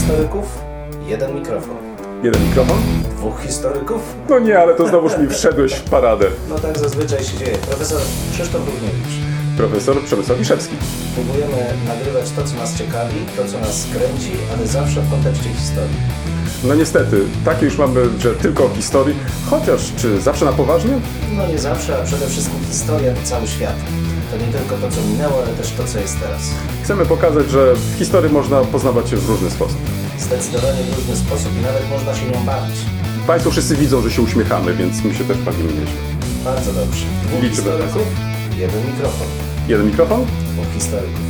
historyków, jeden mikrofon. Jeden mikrofon? Dwóch historyków? No nie, ale to znowuż mi wszedłeś w paradę. No tak zazwyczaj się dzieje. Profesor Krzysztof Równiewicz. Profesor Przemysław Wiszewski. Próbujemy nagrywać to, co nas ciekawi, to, co nas kręci, ale zawsze w kontekście historii. No niestety, takie już mamy, że tylko o historii. Chociaż, czy zawsze na poważnie? No nie zawsze, a przede wszystkim historia to cały świat. To nie tylko to, co minęło, ale też to, co jest teraz. Chcemy pokazać, że w historii można poznawać się w różny sposób. Zdecydowanie w różny sposób i nawet można się nią bawić. Państwo wszyscy widzą, że się uśmiechamy, więc my się też bawimy nieźle. Bardzo dobrze. Dwóch Liczymy na historyków, jeden mikrofon. Jeden mikrofon? Dwóch historyków.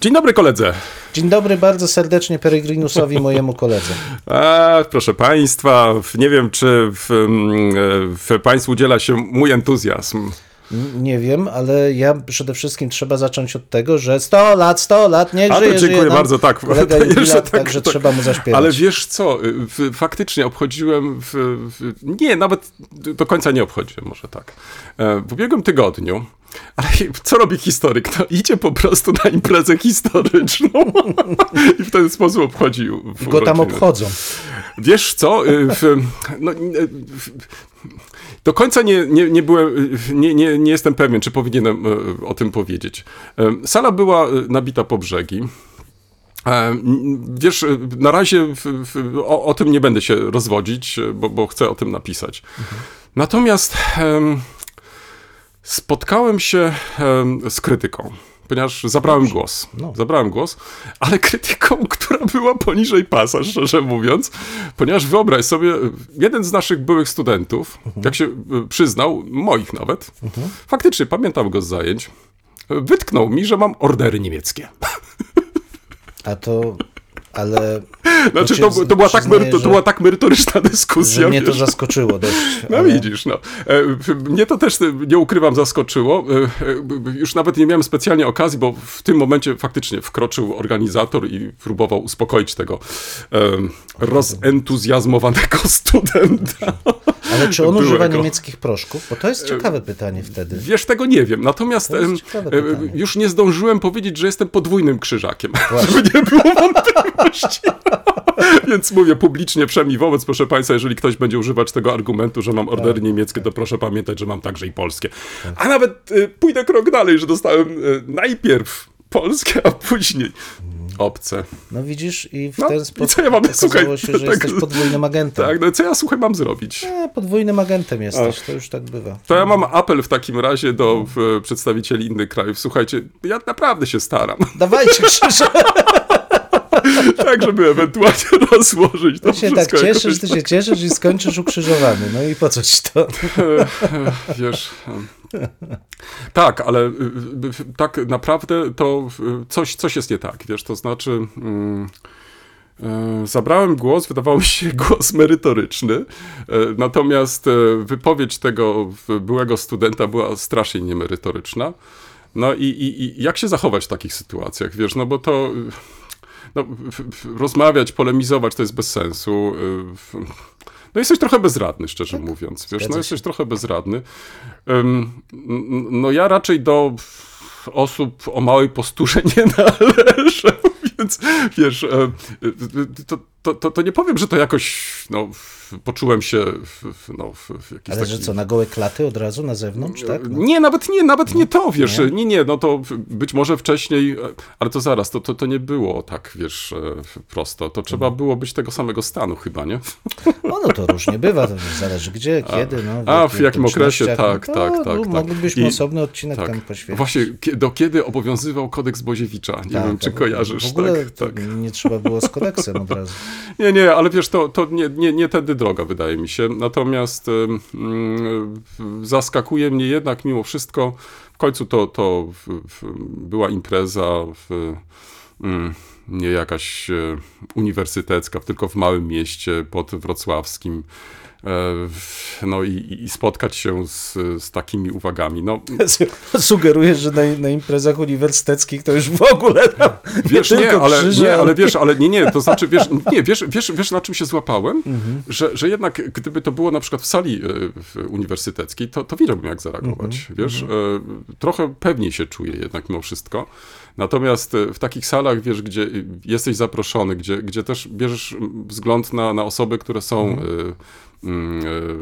Dzień dobry koledze. Dzień dobry bardzo serdecznie Peregrinusowi, mojemu koledze. A, proszę Państwa, nie wiem, czy w, mm, w Państwu udziela się mój entuzjazm. Nie wiem, ale ja przede wszystkim trzeba zacząć od tego, że 100 lat, 100 lat, to żyje, dziękuję bardzo, tak. Kolega To jubilat, jeszcze także tak. trzeba mu zaśpiewać. Ale wiesz co, y, faktycznie obchodziłem, w, w, nie, nawet do końca nie obchodziłem, może tak. E, W ubiegłym tygodniu, ale co robi historyk? No, idzie po prostu na imprezę historyczną i w ten sposób obchodzi w go tam obchodzą. Wiesz co, y, w, no, y, w, do końca nie, nie, nie byłem, nie, nie, nie jestem pewien, czy powinienem y, o tym powiedzieć. Y, Sala była y, nabita po brzegi. E, Wiesz, na razie w, w, o, o tym nie będę się rozwodzić, bo, bo chcę o tym napisać. Natomiast em, spotkałem się em, z krytyką, ponieważ zabrałem głos. No. Zabrałem głos, ale krytyką, która była poniżej pasa, szczerze mówiąc, ponieważ wyobraź sobie, jeden z naszych byłych studentów, jak się y, przyznał, moich nawet, faktycznie pamiętam go z zajęć, wytknął mi, że mam ordery niemieckie. A to, ale Znaczy, to, to, była, tak, meryto, to była tak merytoryczna dyskusja. że mnie to wiesz. zaskoczyło dość. No ale... widzisz, no. E, Mnie to też, nie ukrywam, zaskoczyło. E, e, Już nawet nie miałem specjalnie okazji, bo w tym momencie faktycznie wkroczył organizator i próbował uspokoić tego rozentuzjazmowanego studenta. Ale czy on Byłego. używa niemieckich proszków? Bo to jest ciekawe pytanie wtedy. Wiesz, tego nie wiem. Natomiast To już nie zdążyłem powiedzieć, że jestem podwójnym krzyżakiem, żeby nie było wątpliwości. Więc mówię publicznie, przynajmniej wobec, proszę Państwa, jeżeli ktoś będzie używać tego argumentu, że mam ordery Tak, niemieckie, to proszę pamiętać, że mam także i polskie. A nawet e, pójdę krok dalej, że dostałem e, najpierw polskie, a później obce. No widzisz, i w No, ten i sposób co ja mam, słuchaj, się, że tak- jesteś podwójnym agentem. Tak, no co ja słuchaj mam zrobić? E, podwójnym agentem jesteś, to już tak bywa. To ja mam apel w takim razie do w, przedstawicieli innych krajów. Słuchajcie, ja naprawdę się staram. Dawajcie, Krzysztof, tak, żeby ewentualnie rozłożyć to ty się tak cieszysz, jakoś ty się cieszysz i skończysz ukrzyżowany. No i po co ci to? Wiesz. Tak, ale y, y, tak naprawdę to coś, coś jest nie tak, wiesz, to znaczy. mm, e, Zabrałem głos, wydawało mi się głos merytoryczny, e, natomiast e, wypowiedź tego byłego studenta była strasznie niemerytoryczna. No i, i, i jak się zachować w takich sytuacjach, wiesz, no bo to no, rozmawiać, polemizować to jest bez sensu. y, No jesteś trochę bezradny, szczerze mówiąc, wiesz, no jesteś trochę bezradny. No ja raczej do osób o małej posturze nie należę, więc wiesz, e, to, to, to, to nie powiem, że to jakoś, no, w- poczułem się, w, w, no, w, w jakiś Ale taki... że co, na gołe klaty od razu na zewnątrz, tak? No. Nie, nawet nie, nawet nie to, wiesz, nie? nie, nie, no to być może wcześniej, ale to zaraz, to, to, to nie było tak, wiesz, e, prosto, to trzeba Mhm. było być tego samego stanu chyba, nie? No, no to różnie bywa, to zależy gdzie, kiedy. No, a, w jakim okresie, okolicznościach. tak, no, tak, to tak, tak. Moglibyśmy I- osobny odcinek Tak. tam poświęcić. Właśnie, do kiedy obowiązywał kodeks Boziewicza? Nie Tak, wiem, czy tak, kojarzysz, W ogóle tak, tak. nie trzeba było z kodeksem od razu. Nie, nie, ale wiesz, to, to nie, nie, nie tędy droga, wydaje mi się. Natomiast mm, zaskakuje mnie jednak mimo wszystko, w końcu to, to w, w, była impreza w, mm, nie jakaś e, uniwersytecka, tylko w małym mieście pod wrocławskim. No i, i spotkać się z, z takimi uwagami. No, Sugerujesz, że na, na imprezach uniwersyteckich to już w ogóle Wiesz, nie, nie, ale, krzyże, nie, ale wiesz, ale nie, nie, to znaczy, wiesz, nie, wiesz, wiesz, wiesz na czym się złapałem? Mhm. Że, że jednak gdyby to było na przykład w sali e, uniwersyteckiej, to, to wiedziałbym jak zareagować, Mhm. wiesz, e, trochę pewniej się czuję jednak mimo wszystko. Natomiast e, w takich salach, wiesz, gdzie jesteś zaproszony, gdzie, gdzie też bierzesz wzgląd na, na osoby, które są Mhm. e, e,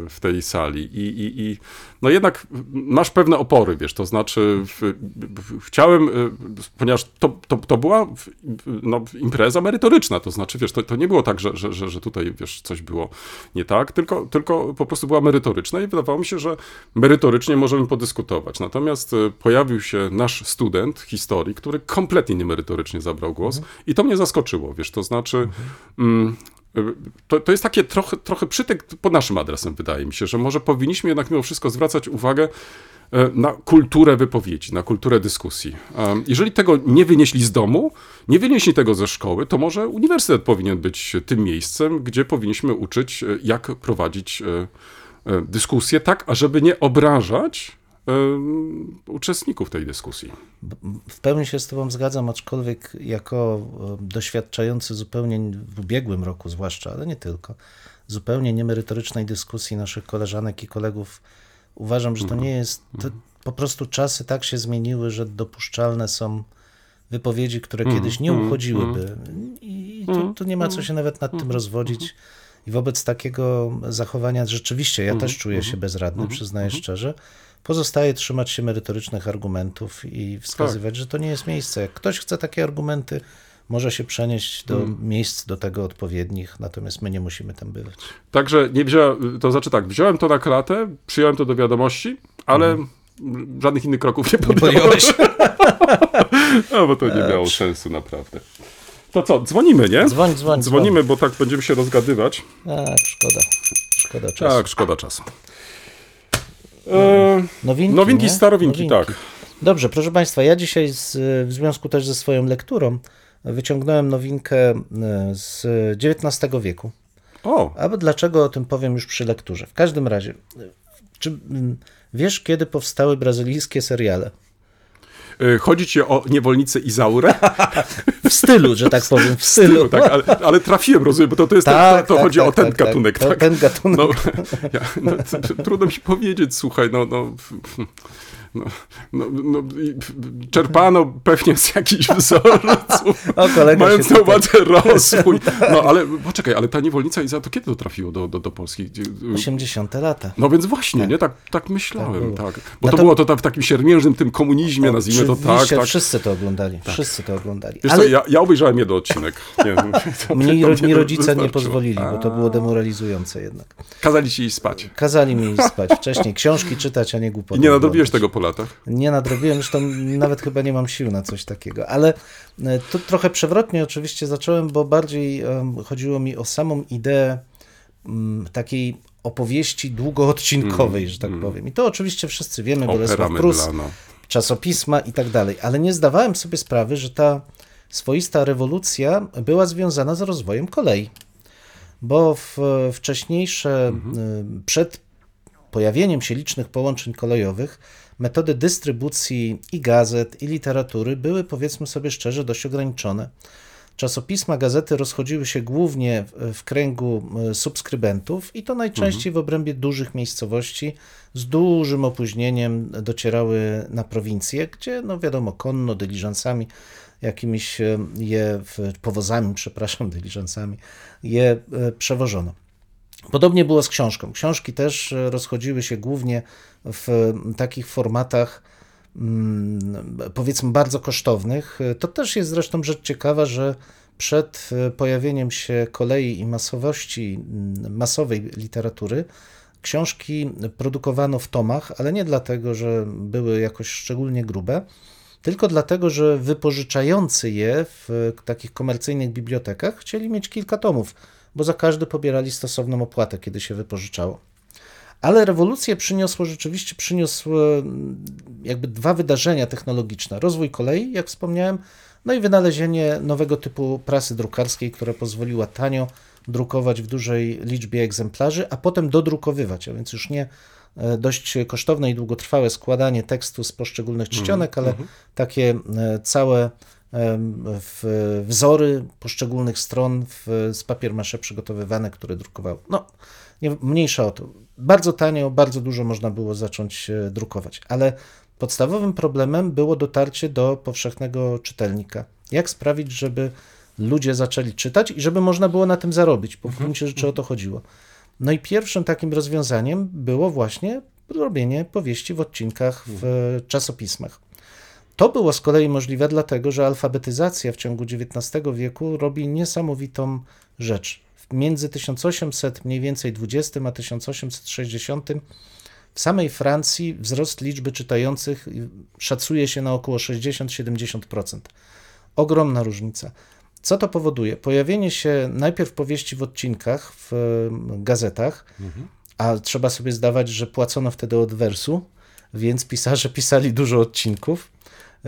w tej sali. I, i, i no jednak masz pewne opory, wiesz, to znaczy w, w, chciałem, e, ponieważ to, to, to była no, impreza merytoryczna, to znaczy, wiesz, to, to nie było tak, że, że, że, że tutaj, wiesz, coś było nie tak, tylko, tylko po prostu była merytoryczna i wydawało mi się, że merytorycznie możemy podyskutować. Natomiast e, pojawił się nasz student historii, który kompletnie niemerytorycznie zabrał głos i to mnie zaskoczyło, wiesz, to znaczy... Mm, to, to jest takie trochę, trochę przytyk pod naszym adresem, wydaje mi się, że może powinniśmy jednak mimo wszystko zwracać uwagę e, na kulturę wypowiedzi, na kulturę dyskusji. Jeżeli tego nie wynieśli z domu, nie wynieśli tego ze szkoły, to może uniwersytet powinien być tym miejscem, gdzie powinniśmy uczyć, e, jak prowadzić e, dyskusję tak, ażeby nie obrażać uczestników tej dyskusji. W pełni się z Tobą zgadzam, aczkolwiek jako doświadczający zupełnie w ubiegłym roku, zwłaszcza, ale nie tylko, zupełnie niemerytorycznej dyskusji naszych koleżanek i kolegów, uważam, że to nie jest. To po prostu czasy tak się zmieniły, że dopuszczalne są wypowiedzi, które kiedyś nie uchodziłyby. I tu, tu nie ma co się nawet nad tym rozwodzić. I wobec takiego zachowania rzeczywiście ja też czuję się bezradny, przyznaję szczerze. Pozostaje trzymać się merytorycznych argumentów i wskazywać, że to nie jest miejsce. Jak ktoś chce takie argumenty, może się przenieść do miejsc do tego odpowiednich, natomiast my nie musimy tam bywać. Także nie wziąłem, to znaczy tak, wziąłem to na klatę, przyjąłem to do wiadomości, ale żadnych innych kroków nie podjąłem. Podjąłeś? No, bo to nie miało sensu naprawdę. To co, dzwonimy, nie? Dzwoń, dzwoń, Dzwonimy, bo tak będziemy się rozgadywać. Tak, szkoda. Szkoda czasu. Tak, szkoda czasu. E, Nowinki, nowinki, nie? starowinki, Nowinki. tak. Dobrze, proszę Państwa, ja dzisiaj z, w związku też ze swoją lekturą wyciągnąłem nowinkę e, z XIX wieku. O, A dlaczego o tym powiem już przy lekturze? W każdym razie, czy wiesz, kiedy powstały brazylijskie seriale? E, chodzi ci o niewolnicę Izaurę? W stylu, że tak powiem, w stylu. tak, ale, ale trafiłem, rozumiem, bo to, to, jest, Tak, to, to tak, chodzi tak, o ten tak, tak. gatunek, tak? ten gatunek. No, ja, no, trudno mi powiedzieć, słuchaj, no, no, no, no, no czerpano pewnie z jakichś wzorców, O, mając na uwadze rozwój. No, ale poczekaj, ale ta niewolnica Iza, to kiedy to trafiło do, do, do Polski? Gdzie- 80 lata. No więc właśnie, nie? Tak, tak myślałem, Tak tak. Bo No to, to- było to tam w takim siermiężnym tym komunizmie, nazwijmy to tak, tak. wszyscy to oglądali. Wszyscy to oglądali. Wiesz Ale co, ja, ja obejrzałem jedno odcinek. Nie, mnie, mi rodzice nie wystarczyło. pozwolili, bo to było demoralizujące jednak. Kazali ci iść spać. Kazali mi spać wcześniej, książki czytać, a nie głupoty. I nie nadrobiłeś tego po latach. Nie nadrobiłem, zresztą nawet chyba nie mam sił na coś takiego, ale e, to trochę przewrotnie oczywiście zacząłem, bo bardziej chodziło mi o samą ideę mm, takiej opowieści długoodcinkowej, że tak powiem. I to oczywiście wszyscy wiemy, Bolesław Prus, czasopisma i tak dalej, ale nie zdawałem sobie sprawy, że ta swoista rewolucja była związana z rozwojem kolei. Bo w, wcześniejsze, y, przed pojawieniem się licznych połączeń kolejowych, metody dystrybucji i gazet, i literatury były, powiedzmy sobie szczerze, dość ograniczone. Czasopisma, gazety rozchodziły się głównie w, kręgu y, subskrybentów i to najczęściej w obrębie dużych miejscowości z dużym opóźnieniem docierały na prowincje, gdzie, no wiadomo, konno, dyliżansami, jakimiś y, je, powozami, przepraszam, dyliżansami, je y, przewożono. Podobnie było z książką. Książki też e, rozchodziły się głównie w takich formatach, mm, powiedzmy, bardzo kosztownych. To też jest zresztą rzecz ciekawa, że przed e, pojawieniem się kolei i masowości, mm, masowej literatury, książki produkowano w tomach, ale nie dlatego, że były jakoś szczególnie grube, tylko dlatego, że wypożyczający je w takich komercyjnych bibliotekach chcieli mieć kilka tomów, bo za każdy pobierali stosowną opłatę, kiedy się wypożyczało. Ale rewolucję przyniosło rzeczywiście, przyniosł e, jakby dwa wydarzenia technologiczne. Rozwój kolei, jak wspomniałem, no i wynalezienie nowego typu prasy drukarskiej, która pozwoliła tanio drukować w dużej liczbie egzemplarzy, a potem dodrukowywać, a więc już nie e, dość kosztowne i długotrwałe składanie tekstu z poszczególnych czcionek, ale takie e, całe wzory poszczególnych stron w, z papier masze przygotowywane, które drukowały. No, nie, mniejsza o to. Bardzo tanio, bardzo dużo można było zacząć e, drukować, ale podstawowym problemem było dotarcie do powszechnego czytelnika. Jak sprawić, żeby ludzie zaczęli czytać i żeby można było na tym zarobić, bo w gruncie rzeczy o to chodziło. No i pierwszym takim rozwiązaniem było właśnie robienie powieści w odcinkach w e, czasopismach. To było z kolei możliwe dlatego, że alfabetyzacja w ciągu XIX wieku robi niesamowitą rzecz. Między 1800 mniej więcej 20 a 1860 w samej Francji wzrost liczby czytających szacuje się na około 60-70%. Ogromna różnica. Co to powoduje? Pojawienie się najpierw powieści w odcinkach w em, gazetach, a trzeba sobie zdawać, że płacono wtedy od wersu, więc pisarze pisali dużo odcinków.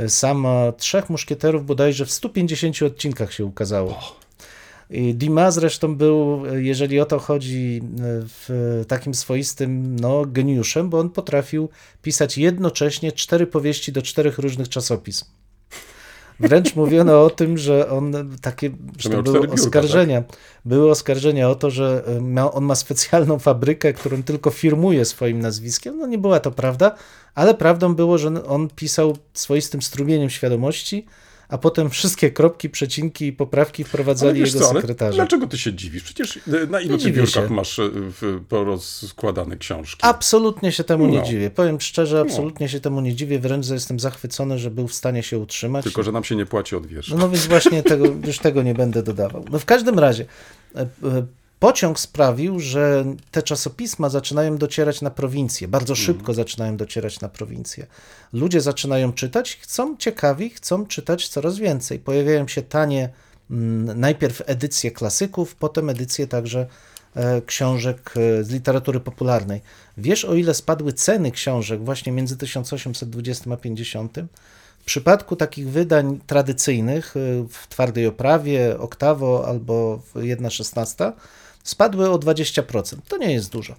Sam Trzech Muszkieterów bodajże w 150 odcinkach się ukazało. I Dumas zresztą był, jeżeli o to chodzi, e, w takim swoistym no, geniuszem, bo on potrafił pisać jednocześnie cztery powieści do czterech różnych czasopism. Wręcz mówiono o tym, że on takie, że były biurka, oskarżenia, były oskarżenia o to, że e, ma, on ma specjalną fabrykę, którą tylko firmuje swoim nazwiskiem. No nie była to prawda, ale prawdą było, że on pisał swoistym strumieniem świadomości, a potem wszystkie kropki, przecinki i poprawki wprowadzali jego co, sekretarze. dlaczego ty się dziwisz? Przecież e, na ilu ty biurkach się. masz e, porozkładane książki? Absolutnie się temu nie No. dziwię. Powiem szczerze, absolutnie się temu nie dziwię. Wręcz jestem zachwycony, że był w stanie się utrzymać. Tylko, że nam się nie płaci od wiersza. No, no więc właśnie tego, już tego nie będę dodawał. No w każdym razie e, pociąg sprawił, że te czasopisma zaczynają docierać na prowincję. Bardzo szybko zaczynają docierać na prowincję. Ludzie zaczynają czytać, chcą ciekawi, chcą czytać coraz więcej. Pojawiają się tanie mm, najpierw edycje klasyków, potem edycje także e, książek e, z literatury popularnej. Wiesz, o ile spadły ceny książek właśnie między 1820 a 50? W przypadku takich wydań tradycyjnych y, w twardej oprawie, oktawo albo w 1,16 spadły o 20%. To nie jest dużo.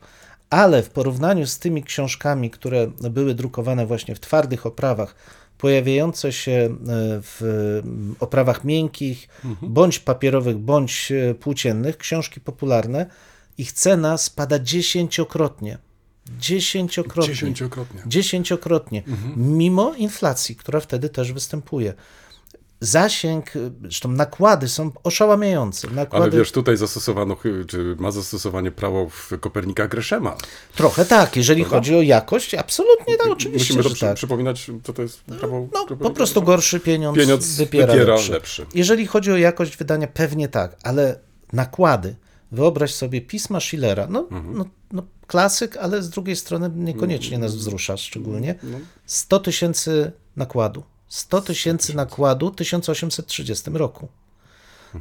Ale w porównaniu z tymi książkami, które były drukowane właśnie w twardych oprawach, pojawiające się y, w oprawach miękkich, bądź papierowych, bądź y, płóciennych, książki popularne, ich cena spada dziesięciokrotnie. Dziesięciokrotnie. Dziesięciokrotnie. Dziesięciokrotnie, mimo inflacji, która wtedy też występuje. Zasięg, zresztą nakłady są oszałamiające. Ale Nakłady, wiesz, tutaj zastosowano, czy ma zastosowanie prawo w Kopernika Greszema. Trochę tak, jeżeli Prawda? chodzi o jakość, absolutnie tak, oczywiście, Musimy to przy, tak. przypominać, co to jest prawo No, po prostu gorszy pieniądz, Pieniądz wypiera, wypiera lepszy. lepszy. Jeżeli chodzi o jakość wydania, pewnie tak, ale nakłady, wyobraź sobie pisma Schillera, no, Mhm. no, no klasyk, ale z drugiej strony niekoniecznie nas wzrusza szczególnie. 100 tysięcy nakładu. 100 tysięcy nakładu w 1830 roku.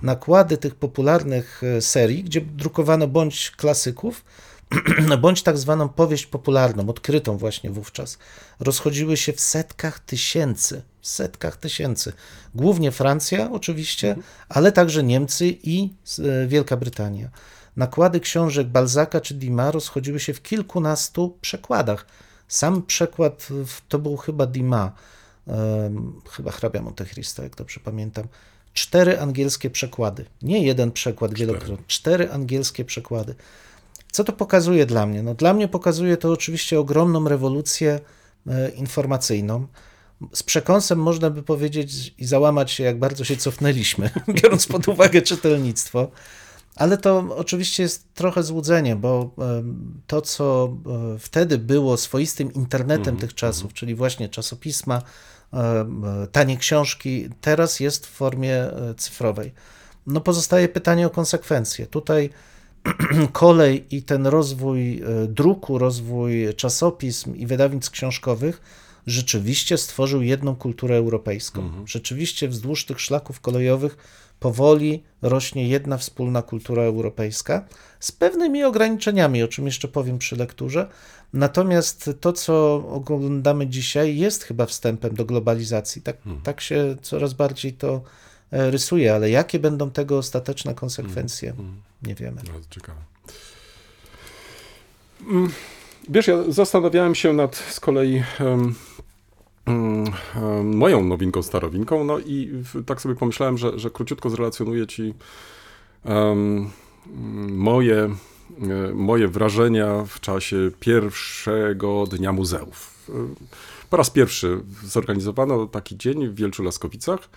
Nakłady tych popularnych e, serii, gdzie drukowano bądź klasyków, bądź tak zwaną powieść popularną, odkrytą właśnie wówczas, rozchodziły się w setkach tysięcy. Setkach tysięcy. Głównie Francja, oczywiście, ale także Niemcy i e, Wielka Brytania. Nakłady książek Balzaka czy Dima rozchodziły się w kilkunastu przekładach. Sam przekład to był chyba Dima, chyba hrabia Monte Cristo, jak dobrze pamiętam. Cztery angielskie przekłady. Nie jeden przekład wielokrotnie. Cztery angielskie przekłady. Co to pokazuje dla mnie? No, dla mnie pokazuje to oczywiście ogromną rewolucję e, informacyjną. Z przekąsem można by powiedzieć i załamać się, jak bardzo się cofnęliśmy, biorąc pod uwagę czytelnictwo. Ale to oczywiście jest trochę złudzenie, bo to, co e, wtedy było swoistym internetem tych czasów, czyli właśnie czasopisma, tanie książki, teraz jest w formie e, cyfrowej. No pozostaje pytanie o konsekwencje. Tutaj kolej i ten rozwój e, druku, rozwój czasopism i wydawnictw książkowych rzeczywiście stworzył jedną kulturę europejską. Rzeczywiście wzdłuż tych szlaków kolejowych powoli rośnie jedna wspólna kultura europejska z pewnymi ograniczeniami, o czym jeszcze powiem przy lekturze. Natomiast to, co oglądamy dzisiaj, jest chyba wstępem do globalizacji. Tak, tak się coraz bardziej to e, rysuje, ale jakie będą tego ostateczne konsekwencje, nie wiemy. Bardzo ciekawe. Mm, Wiesz, ja zastanawiałem się nad z kolei mm, em, moją nowinką, starowinką, no i w- tak sobie pomyślałem, że, że króciutko zrelacjonuję ci mm, moje, moje wrażenia w czasie pierwszego Dnia Muzeów. E, Po raz pierwszy zorganizowano taki dzień w Wielczu Laskowicach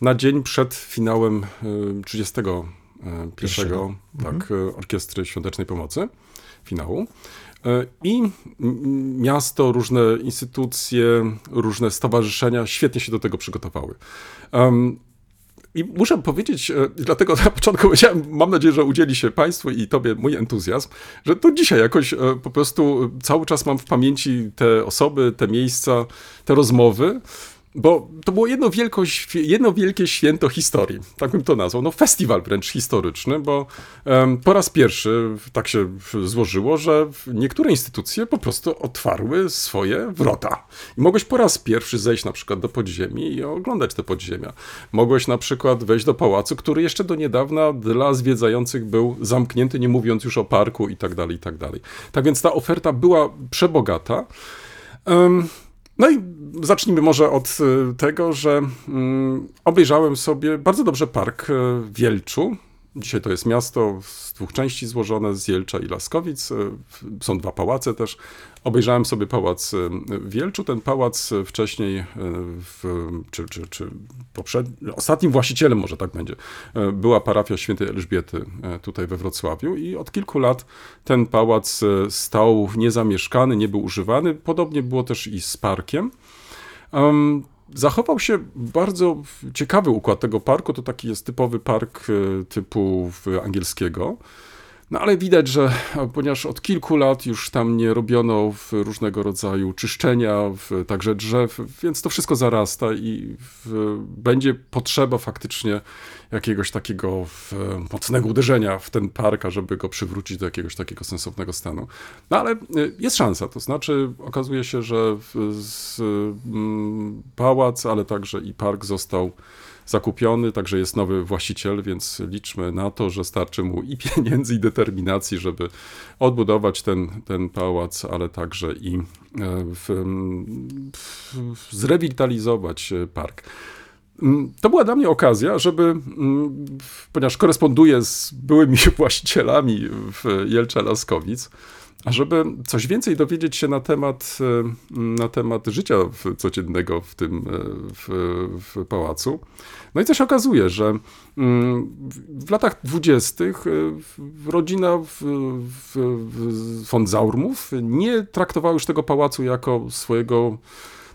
na dzień przed finałem e, 31 Pierwszego. tak, e, Orkiestry Świątecznej Pomocy, finału. E, I miasto, różne instytucje, różne stowarzyszenia świetnie się do tego przygotowały. I muszę powiedzieć, e, dlatego na początku powiedziałem, mam nadzieję, że udzieli się Państwu i Tobie mój entuzjazm, że to dzisiaj jakoś e, po prostu cały czas mam w pamięci te osoby, te miejsca, te rozmowy, bo to było jedno, jedno wielkie święto historii, tak bym to nazwał, no festiwal wręcz historyczny, bo po raz pierwszy tak się złożyło, że niektóre instytucje po prostu otwarły swoje wrota. I mogłeś po raz pierwszy zejść na przykład do podziemi i oglądać te podziemia. Mogłeś na przykład wejść do pałacu, który jeszcze do niedawna dla zwiedzających był zamknięty, nie mówiąc już o parku i tak dalej, i tak dalej. Tak więc ta oferta była przebogata. Em, no i zacznijmy może od y, tego, że mm, obejrzałem sobie bardzo dobrze park y, w Wielczu. Dzisiaj to jest miasto z dwóch części złożone, z Jelcza i Laskowic. W- Są dwa pałace też. Obejrzałem sobie pałac y, w Wielczu. Ten pałac wcześniej, y, w, czy, czy, czy poprzedni, ostatnim właścicielem, może tak będzie, była parafia świętej Elżbiety tutaj we Wrocławiu i od kilku lat ten pałac stał niezamieszkany, nie był używany. Podobnie było też i z parkiem. Zachował się bardzo ciekawy układ tego parku. To taki jest typowy park e, typu angielskiego. No ale widać, że e, ponieważ od kilku lat już tam nie robiono różnego rodzaju czyszczenia, także drzew, więc to wszystko zarasta i będzie potrzeba faktycznie jakiegoś takiego mocnego uderzenia w ten park, żeby go przywrócić do jakiegoś takiego sensownego stanu. No ale y, jest szansa, to znaczy okazuje się, że pałac, ale także i park został zakupiony, także jest nowy właściciel, więc liczmy na to, że starczy mu i pieniędzy, i determinacji, żeby odbudować ten, ten pałac, ale także i e, w, w, zrewitalizować e, park. To była dla mnie okazja, żeby, ponieważ koresponduję z byłymi właścicielami w Jelcza Laskowic, a żeby coś więcej dowiedzieć się na temat, e, na temat życia codziennego w tym e, w, w pałacu. No i co się okazuje, że mm, w- latach dwudziestych e, rodzina w, w, von Zaurmów nie traktowała już tego pałacu jako swojego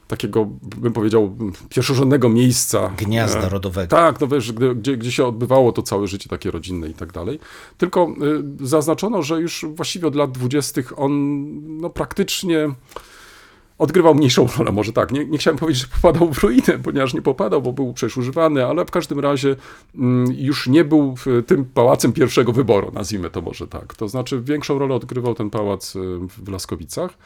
takiego, bym powiedział, pierwszorzędnego miejsca. Gniazda E, rodowego. tak, no wiesz, gdzie, gdzie się odbywało to całe życie takie rodzinne i tak dalej. Tylko y, zaznaczono, że już właściwie od lat dwudziestych on no, praktycznie odgrywał mniejszą rolę, może tak. Nie, nie chciałem powiedzieć, że popadał w ruinę, ponieważ nie popadał, bo był przecież używany, ale w każdym razie mm, już nie był tym pałacem pierwszego wyboru, nazwijmy to może tak. To znaczy większą rolę odgrywał ten pałac y, w Laskowicach.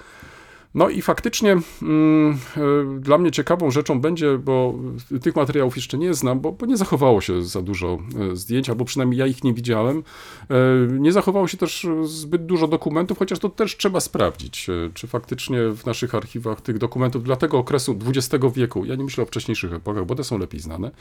No i faktycznie mm, e, dla mnie ciekawą rzeczą będzie, bo tych materiałów jeszcze nie znam, bo, bo nie zachowało się za dużo e, zdjęć, albo przynajmniej ja ich nie widziałem. E, Nie zachowało się też zbyt dużo dokumentów, chociaż to też trzeba sprawdzić, czy faktycznie w naszych archiwach tych dokumentów dla tego okresu XX wieku, ja nie myślę o wcześniejszych epokach, bo te są lepiej znane,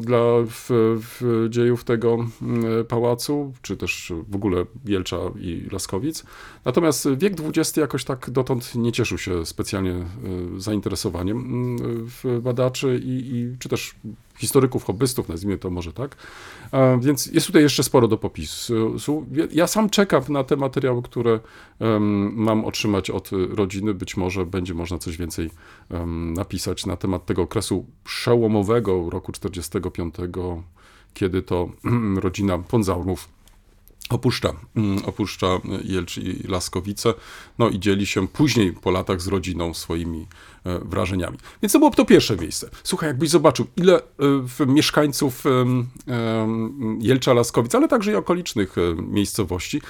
dla w, w dziejów tego mm, pałacu, czy też w ogóle Wielcza i Laskowic. Natomiast wiek XX jakoś tak dotąd nie cieszył się specjalnie e, zainteresowaniem mm, badaczy i, i czy też historyków, hobbystów, nazwijmy to może tak. Więc jest tutaj jeszcze sporo do popisu. Ja sam czekam na te materiały, które mam otrzymać od rodziny. Być może będzie można coś więcej napisać na temat tego okresu przełomowego roku 45, kiedy to rodzina Ponzaurmów opuszcza, mm, opuszcza Jelcz i Laskowice, no i dzieli się później po latach z rodziną swoimi e, wrażeniami. Więc to było to pierwsze miejsce. Słuchaj, jakbyś zobaczył, ile e, mieszkańców Jelcza, Laskowic, ale także i okolicznych e, miejscowości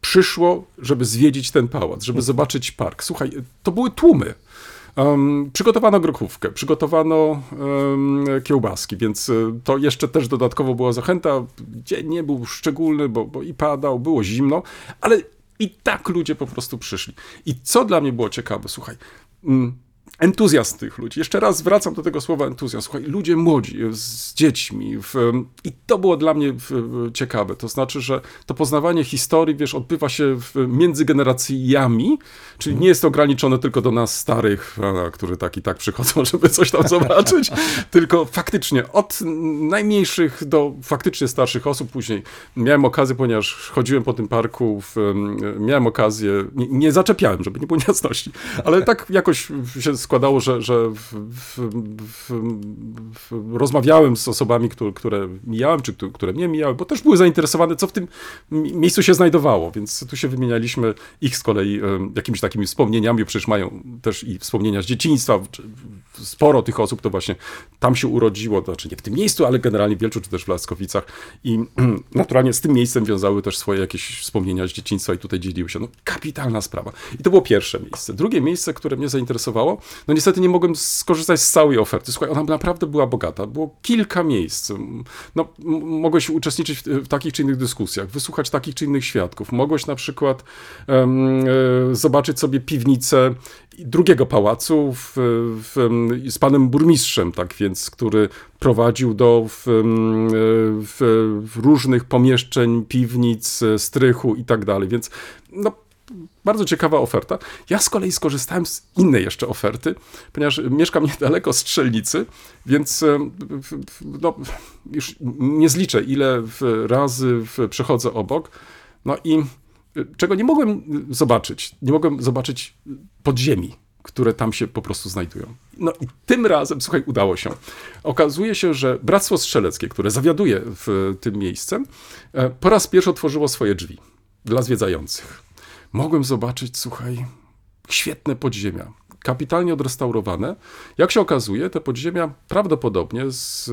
przyszło, żeby zwiedzić ten pałac, żeby zobaczyć park. Słuchaj, to były tłumy. Um, przygotowano grochówkę, przygotowano um, kiełbaski, więc y, to jeszcze też dodatkowo była zachęta. Dzień nie był szczególny, bo, bo i padał, było zimno, ale i tak ludzie po prostu przyszli. I co dla mnie było ciekawe, słuchaj, entuzjazm tych ludzi. Jeszcze raz wracam do tego słowa entuzjazm. Słuchaj, ludzie młodzi, z dziećmi. W, I to było dla mnie ciekawe. To znaczy, że to poznawanie historii, wiesz, odbywa się między generacjami, czyli nie jest to ograniczone tylko do nas starych, którzy tak i tak przychodzą, żeby coś tam zobaczyć, tylko faktycznie od najmniejszych do faktycznie starszych osób. Później miałem okazję, ponieważ chodziłem po tym parku, w, miałem okazję, nie, nie zaczepiałem, żeby nie było niejasności, ale tak jakoś się składało, że, że w, w, w, rozmawiałem z osobami, które, które mijałem, czy które mnie mijały, bo też były zainteresowane, co w tym miejscu się znajdowało, więc tu się wymienialiśmy ich z kolei jakimiś takimi wspomnieniami, przecież mają też i wspomnienia z dzieciństwa, sporo tych osób to właśnie tam się urodziło, to znaczy nie w tym miejscu, ale generalnie w Wielczu, czy też w Laskowicach i naturalnie z tym miejscem wiązały też swoje jakieś wspomnienia z dzieciństwa i tutaj dzieliły się. No kapitalna sprawa. I to było pierwsze miejsce. Drugie miejsce, które mnie zainteresowało, no niestety nie mogłem skorzystać z całej oferty. Słuchaj, ona naprawdę była bogata. Było kilka miejsc. No, mogłeś uczestniczyć w, w, takich czy innych dyskusjach, wysłuchać takich czy innych świadków. Mogłeś na przykład um, zobaczyć sobie piwnicę drugiego pałacu w, w, z panem burmistrzem, tak więc, który prowadził do w, różnych pomieszczeń, piwnic, strychu i tak dalej. Więc no, bardzo ciekawa oferta. Ja z kolei skorzystałem z innej jeszcze oferty, ponieważ mieszkam niedaleko strzelnicy, więc no, już nie zliczę, ile razy przechodzę obok. No i czego nie mogłem zobaczyć, nie mogłem zobaczyć podziemi, które tam się po prostu znajdują. No i tym razem, słuchaj, udało się. Okazuje się, że Bractwo Strzeleckie, które zawiaduje w tym miejscem, po raz pierwszy otworzyło swoje drzwi dla zwiedzających mogłem zobaczyć, słuchaj, świetne podziemia, kapitalnie odrestaurowane. Jak się okazuje, te podziemia prawdopodobnie, z,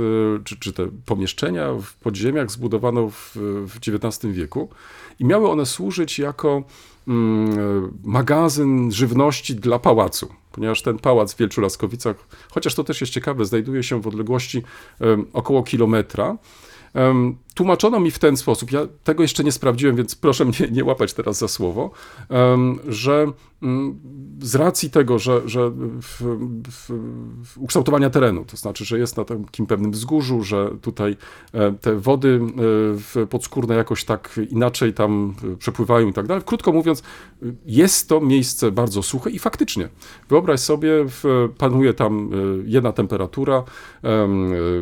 czy, czy te pomieszczenia w podziemiach zbudowano w, w XIX wieku i miały one służyć jako mm, magazyn żywności dla pałacu. Ponieważ ten pałac w Wielczu Laskowicach, chociaż to też jest ciekawe, znajduje się w odległości około kilometra. Tłumaczono mi w ten sposób, ja tego jeszcze nie sprawdziłem, więc proszę mnie nie łapać teraz za słowo, że um, z racji tego, że, że w, w, w ukształtowania terenu, to znaczy, że jest na takim pewnym wzgórzu, że tutaj e, te wody e, podskórne jakoś tak inaczej tam e, przepływają i tak dalej. Krótko mówiąc, jest to miejsce bardzo suche i faktycznie, wyobraź sobie, panuje tam jedna temperatura,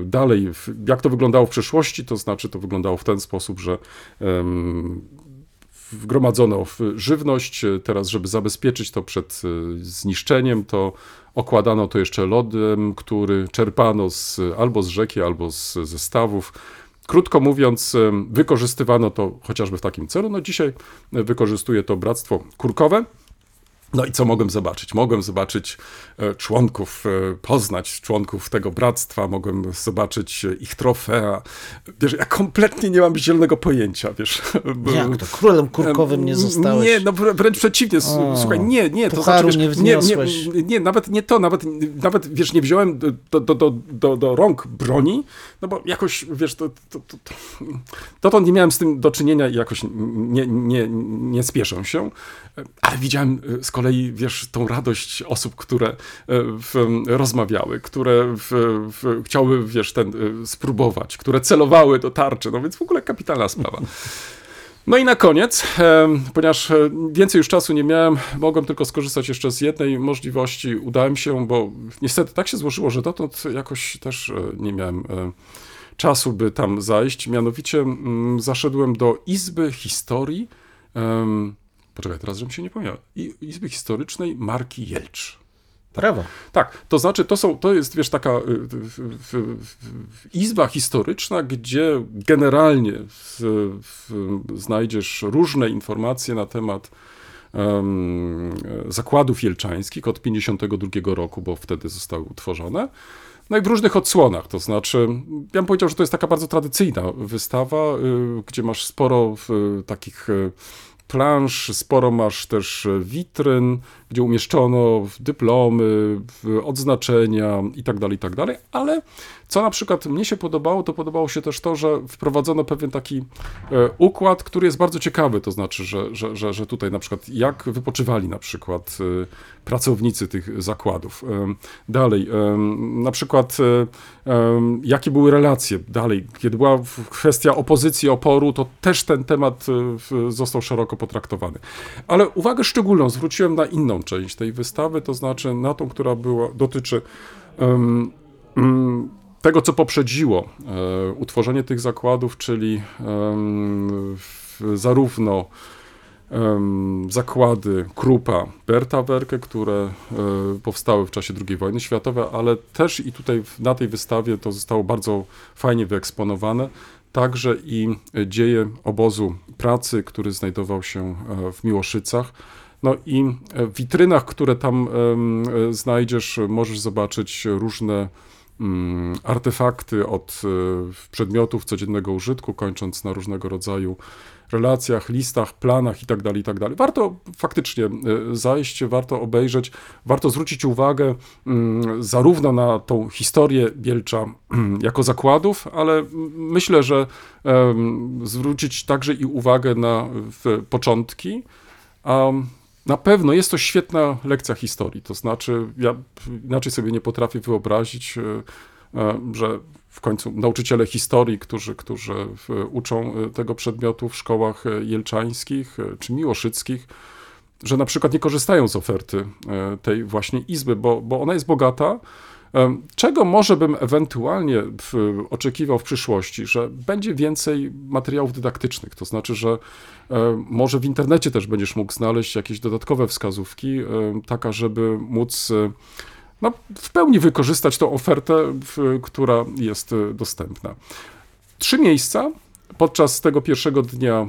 dalej, jak to wyglądało w przeszłości, to znaczy to wyglądało w ten sposób, że wgromadzono żywność. Teraz, żeby zabezpieczyć to przed e, zniszczeniem, to okładano to jeszcze lodem, który czerpano z, albo z rzeki, albo z, ze stawów. Krótko mówiąc, wykorzystywano to chociażby w takim celu. No dzisiaj wykorzystuje to bractwo kurkowe. No i co mogłem zobaczyć? Mogłem zobaczyć e, członków, e, poznać członków tego bractwa, mogłem zobaczyć e, ich trofea. Wiesz, ja kompletnie nie mam zielonego pojęcia, wiesz. Jak to? Królem kurkowym nie zostałeś? Nie, no wręcz przeciwnie. O, Słuchaj, nie, nie. To znaczy, wiesz, nie, nie, nie, nawet nie to, nawet, nawet, wiesz, nie wziąłem do, do, do, do, do rąk broni, no bo jakoś, wiesz, to, to, to, to, dotąd nie miałem z tym do czynienia i jakoś nie, nie, nie spieszę się, ale widziałem z kolei wiesz, tą radość osób, które e, w, rozmawiały, które w, w, chciały, wiesz, ten, e, spróbować, które celowały do tarczy, no więc w ogóle kapitalna sprawa. No i na koniec, e, ponieważ więcej już czasu nie miałem, mogłem tylko skorzystać jeszcze z jednej możliwości. Udałem się, bo niestety tak się złożyło, że dotąd jakoś też nie miałem czasu, by tam zajść. Mianowicie mm, zaszedłem do Izby Historii Poczekaj, teraz żebym się nie pomylił. Izby Historycznej Marki Jelcz. Brawo. Tak, to znaczy, to, są, to jest, wiesz, taka y, y, y, izba historyczna, gdzie generalnie znajdziesz różne informacje na temat zakładów jelczańskich od 52 roku, bo wtedy zostały utworzone. No i w różnych odsłonach, to znaczy, ja bym powiedział, że to jest taka bardzo tradycyjna wystawa, gdzie masz sporo takich plansz, sporo masz też witryn, gdzie umieszczono dyplomy, odznaczenia itd., itd., ale co na przykład mnie się podobało, to podobało się też to, że wprowadzono pewien taki e, układ, który jest bardzo ciekawy, to znaczy, że, że, że, że tutaj na przykład jak wypoczywali na przykład e, pracownicy tych zakładów. E, Dalej, na przykład jakie były relacje dalej, kiedy była kwestia opozycji, oporu, to też ten temat został szeroko potraktowany. Ale uwagę szczególną zwróciłem na inną część tej wystawy, to znaczy na tą, która była, dotyczy em, mm, tego, co poprzedziło e, utworzenie tych zakładów, czyli em, w, zarówno zakłady Krupa, Berta Werke, które e, powstały w czasie II wojny światowej, ale też i tutaj na tej wystawie to zostało bardzo fajnie wyeksponowane. Także i dzieje obozu pracy, który znajdował się e, w Miłoszycach. No i e, w witrynach, które tam e, znajdziesz, możesz zobaczyć różne mm, artefakty od e, przedmiotów codziennego użytku, kończąc na różnego rodzaju relacjach, listach, planach itd., itd. Warto faktycznie zajść, warto obejrzeć, warto zwrócić uwagę mm, zarówno na tą historię Bielcza jako zakładów, ale myślę, że zwrócić także i uwagę na początki, a na pewno jest to świetna lekcja historii. To znaczy, ja inaczej sobie nie potrafię wyobrazić, e, e, że w końcu nauczyciele historii, którzy, którzy w- uczą e, tego przedmiotu w szkołach e, jelczańskich e, czy miłoszyckich, że na przykład nie korzystają z oferty e, tej właśnie izby, bo, bo ona jest bogata. Czego może bym ewentualnie oczekiwał w przyszłości, że będzie więcej materiałów dydaktycznych, to znaczy, że może w internecie też będziesz mógł znaleźć jakieś dodatkowe wskazówki, taka, żeby móc e, no, w pełni wykorzystać tą ofertę, która jest e, dostępna. Trzy miejsca podczas tego pierwszego dnia e,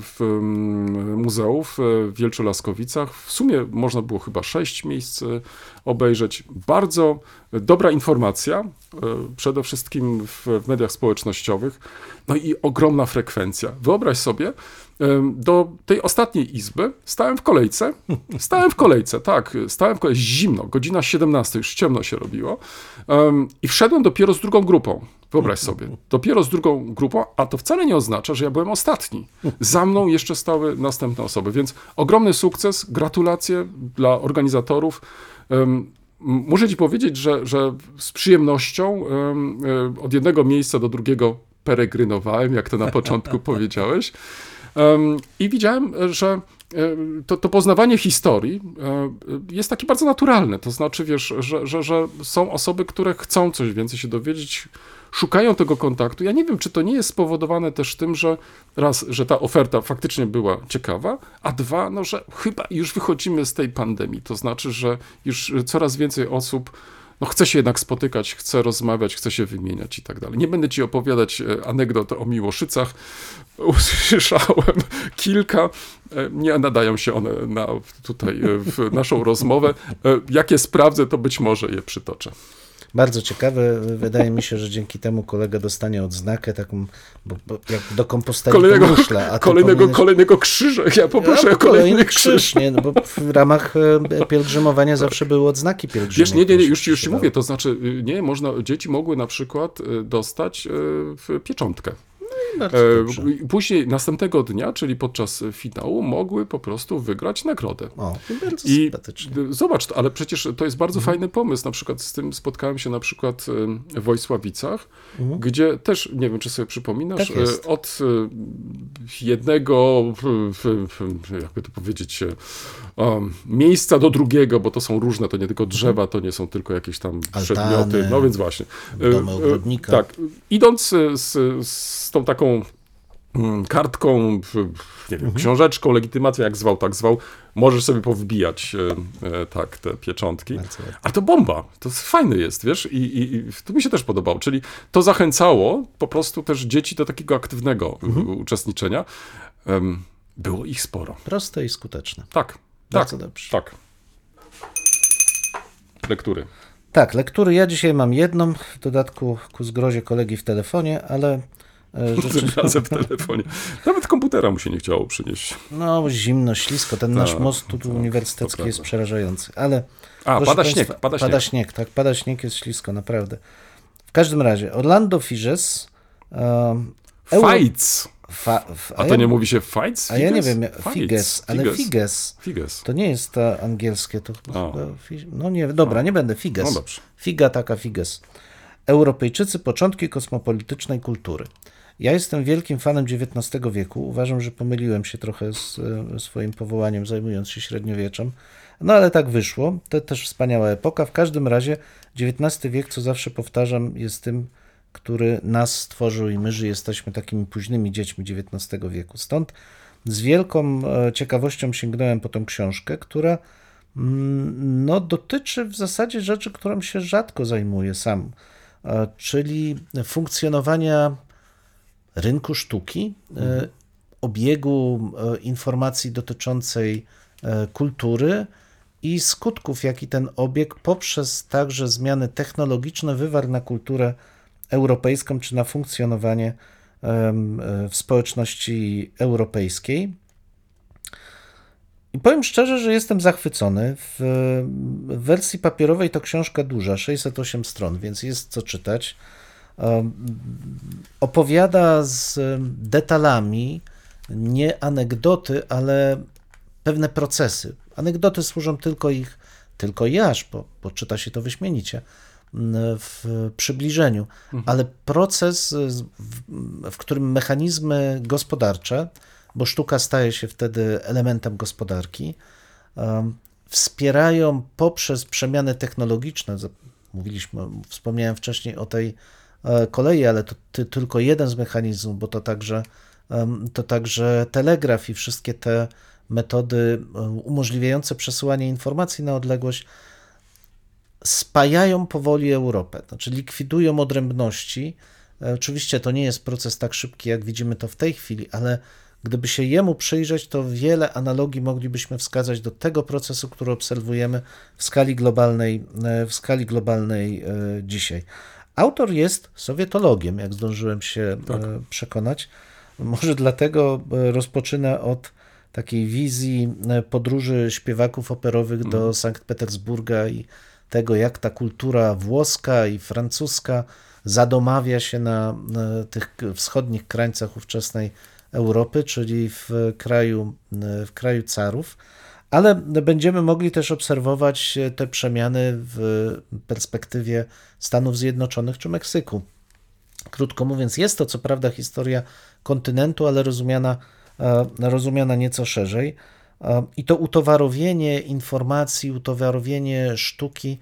w mm, muzeów e, w Wielczu Laskowicach. W sumie można było chyba sześć miejsc e, obejrzeć. Bardzo dobra informacja, przede wszystkim w, mediach społecznościowych, no i ogromna frekwencja. Wyobraź sobie, do tej ostatniej izby stałem w kolejce. Stałem w kolejce, tak, stałem w kolejce, zimno, godzina 17, już ciemno się robiło. I wszedłem dopiero z drugą grupą. Wyobraź sobie, dopiero z drugą grupą, a to wcale nie oznacza, że ja byłem ostatni. Za mną jeszcze stały następne osoby, więc ogromny sukces, gratulacje dla organizatorów. Muszę ci powiedzieć, że, że z przyjemnością em, e, od jednego miejsca do drugiego peregrynowałem, jak to na początku powiedziałeś. I widziałem, że e, to, to poznawanie historii e, jest takie bardzo naturalne. To znaczy, wiesz, że, że, że są osoby, które chcą coś więcej się dowiedzieć, szukają tego kontaktu. Ja nie wiem, czy to nie jest spowodowane też tym, że raz, że ta oferta faktycznie była ciekawa, a dwa, no, że chyba już wychodzimy z tej pandemii. To znaczy, że już coraz więcej osób no, chce się jednak spotykać, chce rozmawiać, chce się wymieniać i tak dalej. Nie będę ci opowiadać e, anegdot o Miłoszycach. Usłyszałem kilka, e, nie nadają się one na tutaj e, w naszą rozmowę. Jak je sprawdzę, to być może je przytoczę. Bardzo ciekawe. Wydaje mi się, że dzięki temu kolega dostanie odznakę taką, bo, bo jak do komposteli Kolejnego, muszla, kolejnego, powinieneś- kolejnego krzyża. Ja poproszę A, o kolejny krzyż. krzyż, nie? No bo w ramach e, pielgrzymowania zawsze były odznaki pielgrzymie. Wiesz, nie, nie, nie, już, już ci mówię, to znaczy, y, nie, można, dzieci mogły na przykład y, dostać y, w pieczątkę. Bardzo E, Później, następnego dnia, czyli podczas finału, mogły po prostu wygrać nagrodę. O, bardzo I zobacz, ale przecież to jest bardzo Mhm. fajny pomysł. Na przykład z tym spotkałem się na przykład w Wojsławicach, Mhm. gdzie też, nie wiem, czy sobie przypominasz, Tak y, od y, jednego, jakby to powiedzieć, um, miejsca do drugiego, bo to są różne, to nie tylko drzewa, to nie są tylko jakieś tam Altany, przedmioty. No więc właśnie. Domy y, ogrodnika. Tak. Idąc y, z, z tą taką mm, kartką, nie Mhm. wiem, książeczką, legitymacją, jak zwał, tak zwał, możesz sobie powbijać e, e, tak te pieczątki. A to bomba, to fajne jest, wiesz, i, i, i to mi się też podobało, czyli to zachęcało po prostu też dzieci do takiego aktywnego Mhm. uczestniczenia. Było ich sporo. Proste i skuteczne. Tak, Bardzo tak, dobrze. tak. Lektury. Tak, lektury ja dzisiaj mam jedną, w dodatku ku zgrozie kolegi w telefonie, ale rzeczy, razem w telefonie. Nawet komputera mu się nie chciało przynieść. no zimno, ślisko, ten nasz Tak, most tu tak, uniwersytecki jest przerażający, ale A, pada państwa, śnieg, pada pada śnieg. śnieg, tak, pada śnieg, jest ślisko, naprawdę. W każdym razie, Orlando Figes, um, Euro- Fights. Fa, f, A to ja, nie mówi się fights? A ja nie Figes? wiem, Fights. Figes, ale Figes. Figes. Figes. To nie jest to angielskie, to chyba, no nie, dobra, nie będę, Figes. No dobrze. Figa taka Figes. Europejczycy, początki kosmopolitycznej kultury. Ja jestem wielkim fanem XIX wieku. Uważam, że pomyliłem się trochę z e, swoim powołaniem, zajmując się średniowieczem. No ale tak wyszło. To też wspaniała epoka. W każdym razie XIX wiek, co zawsze powtarzam, jest tym, który nas stworzył i my, że jesteśmy takimi późnymi dziećmi XIX wieku. Stąd z wielką e, ciekawością sięgnąłem po tą książkę, która mm, no, dotyczy w zasadzie rzeczy, którą się rzadko zajmuję sam, e, czyli funkcjonowania rynku sztuki, e, obiegu e, informacji dotyczącej kultury i skutków, jaki ten obieg poprzez także zmiany technologiczne wywarł na kulturę europejską czy na funkcjonowanie e, w społeczności europejskiej. I powiem szczerze, że jestem zachwycony. W wersji papierowej to książka duża, 608 stron, więc jest co czytać. Opowiada z detalami nie anegdoty, ale pewne procesy. Anegdoty służą tylko ich, tylko i aż, bo, bo czyta się to wyśmienicie w przybliżeniu, ale proces, z- w, którym mechanizmy gospodarcze, bo sztuka staje się wtedy elementem gospodarki, wspierają poprzez przemiany technologiczne. Mówiliśmy, wspomniałem wcześniej o tej e, kolei, ale to ty, tylko jeden z mechanizmów, bo to także, to także telegraf i wszystkie te metody e, umożliwiające przesyłanie informacji na odległość spajają powoli Europę, znaczy likwidują odrębności. E, Oczywiście to nie jest proces tak szybki, jak widzimy to w tej chwili, ale gdyby się jemu przyjrzeć, to wiele analogii moglibyśmy wskazać do tego procesu, który obserwujemy w skali globalnej, e, w skali globalnej e, dzisiaj. Autor jest sowietologiem, jak zdążyłem się Tak. przekonać. Może dlatego rozpoczynę od takiej wizji podróży śpiewaków operowych do Sankt Petersburga i tego, jak ta kultura włoska i francuska zadomawia się na, tych wschodnich krańcach ówczesnej Europy, czyli w kraju, w kraju carów. Ale będziemy mogli też obserwować te przemiany w perspektywie Stanów Zjednoczonych czy Meksyku. Krótko mówiąc, jest to co prawda historia kontynentu, ale rozumiana, e, rozumiana nieco szerzej. I to utowarowienie informacji, utowarowienie sztuki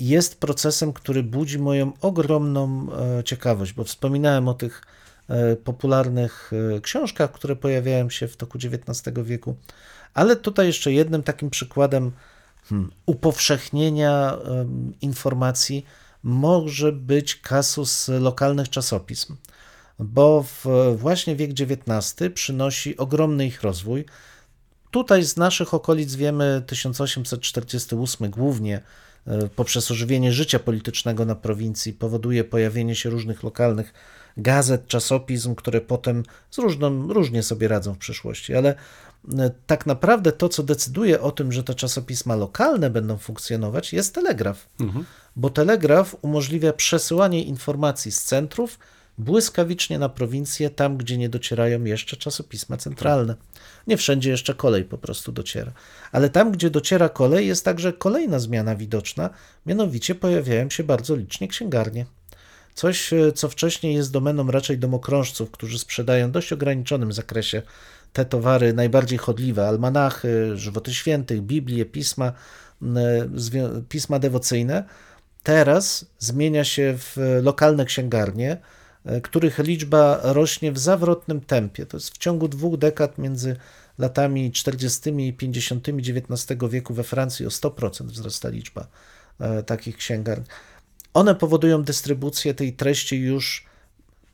jest procesem, który budzi moją ogromną e, ciekawość, bo wspominałem o tych e, popularnych e, książkach, które pojawiają się w toku XIX wieku, ale tutaj jeszcze jednym takim przykładem hmm, upowszechnienia informacji może być kasus lokalnych czasopism, bo właśnie wiek XIX przynosi ogromny ich rozwój. Tutaj z naszych okolic wiemy 1848 głównie e, poprzez ożywienie życia politycznego na prowincji powoduje pojawienie się różnych lokalnych gazet, czasopism, które potem z różną, różnie sobie radzą w przyszłości, ale e, tak naprawdę to, co decyduje o tym, że te czasopisma lokalne będą funkcjonować, jest telegraf. Bo telegraf umożliwia przesyłanie informacji z centrów błyskawicznie na prowincję, tam gdzie nie docierają jeszcze czasopisma centralne. Nie wszędzie jeszcze kolej po prostu dociera. Ale tam, gdzie dociera kolej, jest także kolejna zmiana widoczna, mianowicie pojawiają się bardzo licznie księgarnie. Coś, e, co wcześniej jest domeną raczej domokrążców, którzy sprzedają w dość ograniczonym zakresie te towary najbardziej chodliwe, almanachy, żywoty świętych, Biblie, pisma, zwią- pisma dewocyjne, teraz zmienia się w lokalne księgarnie, e, których liczba rośnie w zawrotnym tempie. To jest w ciągu dwóch dekad między latami 40. i 50. XIX wieku we Francji o 100% wzrasta liczba e, takich księgarni. One powodują dystrybucję tej treści już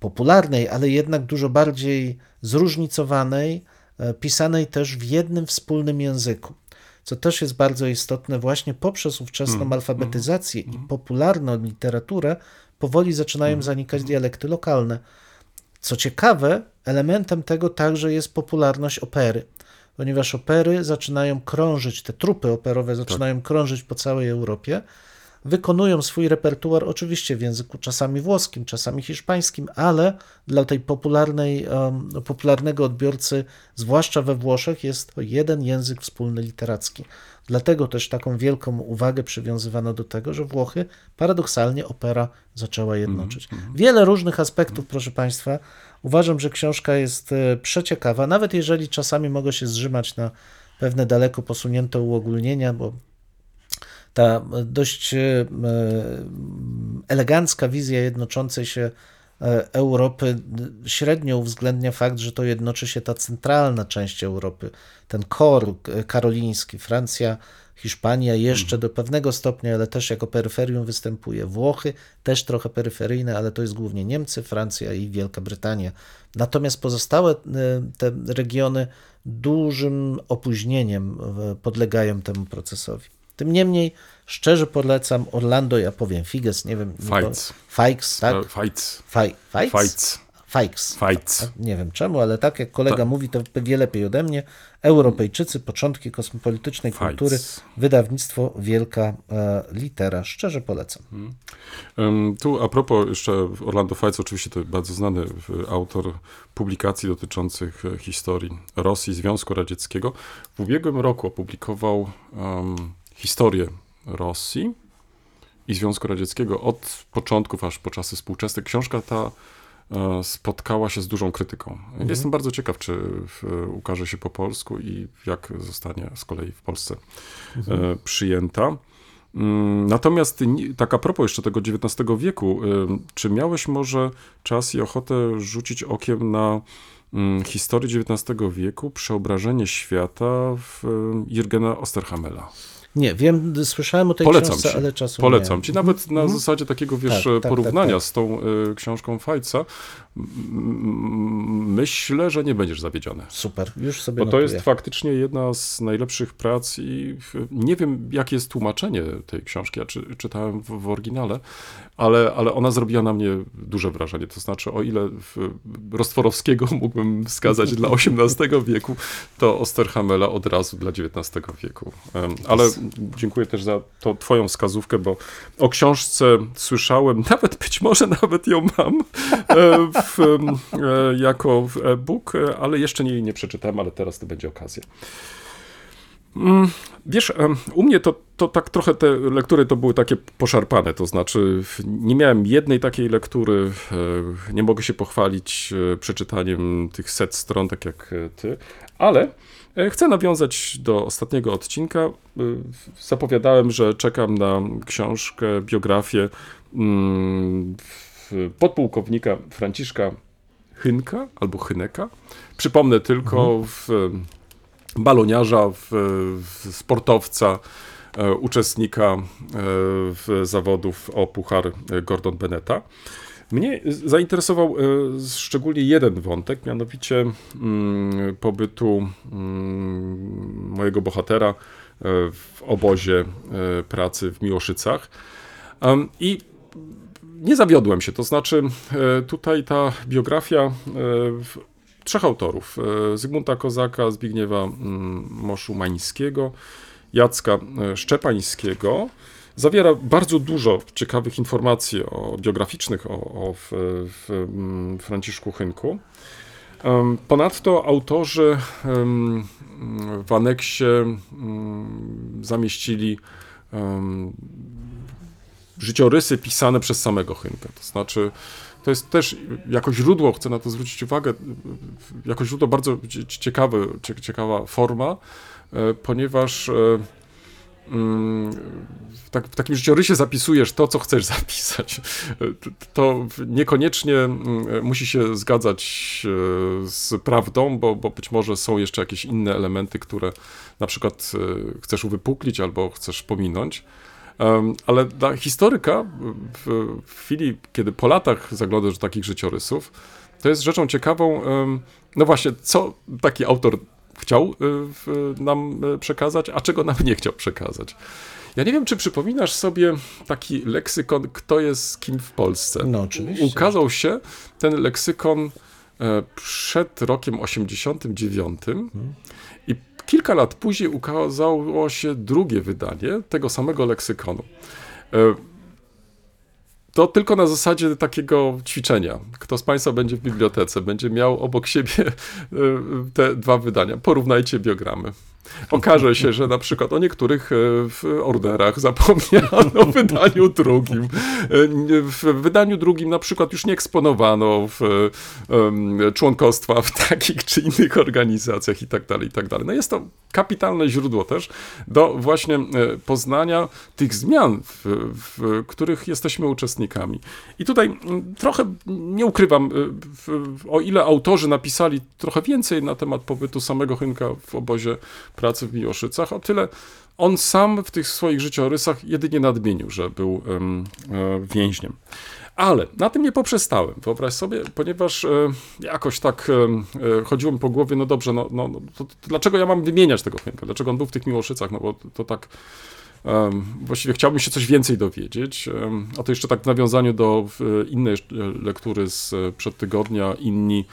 popularnej, ale jednak dużo bardziej zróżnicowanej, e, pisanej też w jednym wspólnym języku. Co też jest bardzo istotne, właśnie poprzez ówczesną alfabetyzację i popularną literaturę powoli zaczynają zanikać dialekty lokalne. Co ciekawe, elementem tego także jest popularność opery, ponieważ opery zaczynają krążyć, te trupy operowe zaczynają krążyć po całej Europie, wykonują swój repertuar oczywiście w języku czasami włoskim, czasami hiszpańskim, ale dla tej popularnej, popularnego odbiorcy, zwłaszcza we Włoszech, jest to jeden język wspólny literacki. Dlatego też taką wielką uwagę przywiązywano do tego, że Włochy paradoksalnie opera zaczęła jednoczyć. Wiele różnych aspektów, proszę Państwa. Uważam, że książka jest e, przeciekawa, nawet jeżeli czasami mogę się zrzymać na pewne daleko posunięte uogólnienia, bo ta dość e, elegancka wizja jednoczącej się e, Europy średnio uwzględnia fakt, że to jednoczy się ta centralna część Europy, ten kor karoliński, Francja, Hiszpania jeszcze do pewnego stopnia, ale też jako peryferium występuje. Włochy też trochę peryferyjne, ale to jest głównie Niemcy, Francja i Wielka Brytania. Natomiast pozostałe e, te regiony dużym opóźnieniem e, podlegają temu procesowi. Tym niemniej szczerze polecam Orlando, ja powiem Figes, nie wiem. Fights. Fikes, tak? E, Fights. Faj? Fights. Fikes. Fights. Nie wiem czemu, ale tak jak kolega Tak. mówi, to wie lepiej ode mnie. Europejczycy, początki kosmopolitycznej kultury, wydawnictwo Wielka e, Litera. Szczerze polecam. Em, Tu a propos jeszcze Orlando Fights, oczywiście to bardzo znany w- autor publikacji dotyczących e, historii Rosji, Związku Radzieckiego. W ubiegłym roku opublikował em, historię Rosji i Związku Radzieckiego od początków aż po czasy współczesne. Książka ta e, spotkała się z dużą krytyką. Jestem bardzo ciekaw, czy ukaże się po polsku i jak zostanie z kolei w Polsce e, przyjęta. Mm, Natomiast ni- tak a propos jeszcze tego XIX wieku, ym, czy miałeś może czas i ochotę rzucić okiem na mm, historię XIX wieku, przeobrażenie świata w ym, Jürgena Osterhammela? Nie, wiem, słyszałem o tej Polecam książce, ci. ale czasu nie Polecam miałem. ci, nawet na zasadzie takiego, wiesz, Tak, tak, tak, porównania tak. z tą y, książką Fajca, myślę, że nie będziesz zawiedziony. Super, już sobie Bo to notuję. jest faktycznie jedna z najlepszych prac i nie wiem, jakie jest tłumaczenie tej książki. Ja czy, czytałem w, w oryginale, ale, ale ona zrobiła na mnie duże wrażenie. To znaczy, o ile Rostworowskiego mógłbym wskazać dla XVIII wieku, to Osterhammela od razu dla XIX wieku. Ale dziękuję też za tą twoją wskazówkę, bo o książce słyszałem, nawet być może nawet ją mam e, w, e, jako e-book, e, ale jeszcze jej nie przeczytałem, ale teraz to będzie okazja. Mm, Wiesz, u mnie to, to tak trochę te lektury to były takie poszarpane, to znaczy nie miałem jednej takiej lektury, e, nie mogę się pochwalić przeczytaniem tych set stron, tak jak ty, ale chcę nawiązać do ostatniego odcinka. Zapowiadałem, że czekam na książkę, biografię mm, podpułkownika Franciszka Hynka albo Hyneka. Przypomnę tylko w baloniarza, w, w sportowca, e, uczestnika w zawodów o puchar Gordon Beneta. Mnie zainteresował szczególnie jeden wątek, mianowicie mm, pobytu mm, mojego bohatera w obozie pracy w Miłoszycach. I nie zawiodłem się, to znaczy e, tutaj ta biografia e, trzech autorów, e, Zygmunta Kozaka, Zbigniewa mm, Moszumańskiego, Jacka Szczepańskiego, zawiera bardzo dużo ciekawych informacji o, biograficznych o, o w, w, mm, Franciszku Hynku. Em, Ponadto autorzy w aneksie mm, zamieścili życiorysy pisane przez samego Hynka. To znaczy, to jest też jako źródło, chcę na to zwrócić uwagę, jako źródło bardzo cie- ciekawe, cie- ciekawa forma, e, ponieważ e, mm, w, tak, w takim życiorysie zapisujesz to, co chcesz zapisać. E, To niekoniecznie mm, musi się zgadzać z prawdą, bo, bo być może są jeszcze jakieś inne elementy, które na przykład chcesz uwypuklić albo chcesz pominąć. Ale dla historyka, w, chwili, kiedy po latach zaglądasz do takich życiorysów, to jest rzeczą ciekawą, no właśnie, co taki autor chciał y, nam y, przekazać, a czego nam nie chciał przekazać. Ja nie wiem, czy przypominasz sobie taki leksykon, kto jest kim w Polsce. No, oczywiście. Ukazał się ten leksykon e, przed rokiem 89 i kilka lat później ukazało się drugie wydanie tego samego leksykonu. E, To tylko na zasadzie takiego ćwiczenia. Kto z Państwa będzie w bibliotece, będzie miał obok siebie e, te dwa wydania. Porównajcie biogramy. Okaże się, że na przykład o niektórych e, w orderach zapomniano w wydaniu drugim. E, W wydaniu drugim na przykład już nie eksponowano w, em, członkostwa w takich czy innych organizacjach i tak dalej, i tak dalej. No jest to kapitalne źródło też do właśnie e, poznania tych zmian, w, w których jesteśmy uczestnikami. I tutaj mm, trochę nie ukrywam, o ile autorzy napisali trochę więcej na temat pobytu samego Chynka w obozie pracy w Miłoszycach, o tyle on sam w tych swoich życiorysach jedynie nadmienił, że był e, więźniem. Ale na tym nie poprzestałem, wyobraź sobie, ponieważ e, jakoś tak e, chodziło mi po głowie, no dobrze, no, no, no to, to dlaczego ja mam wymieniać tego Chynka? Dlaczego on był w tych Miłoszycach? No bo to, to tak em, właściwie chciałbym się coś więcej dowiedzieć. a to jeszcze tak w nawiązaniu do innej lektury z przed tygodnia, inni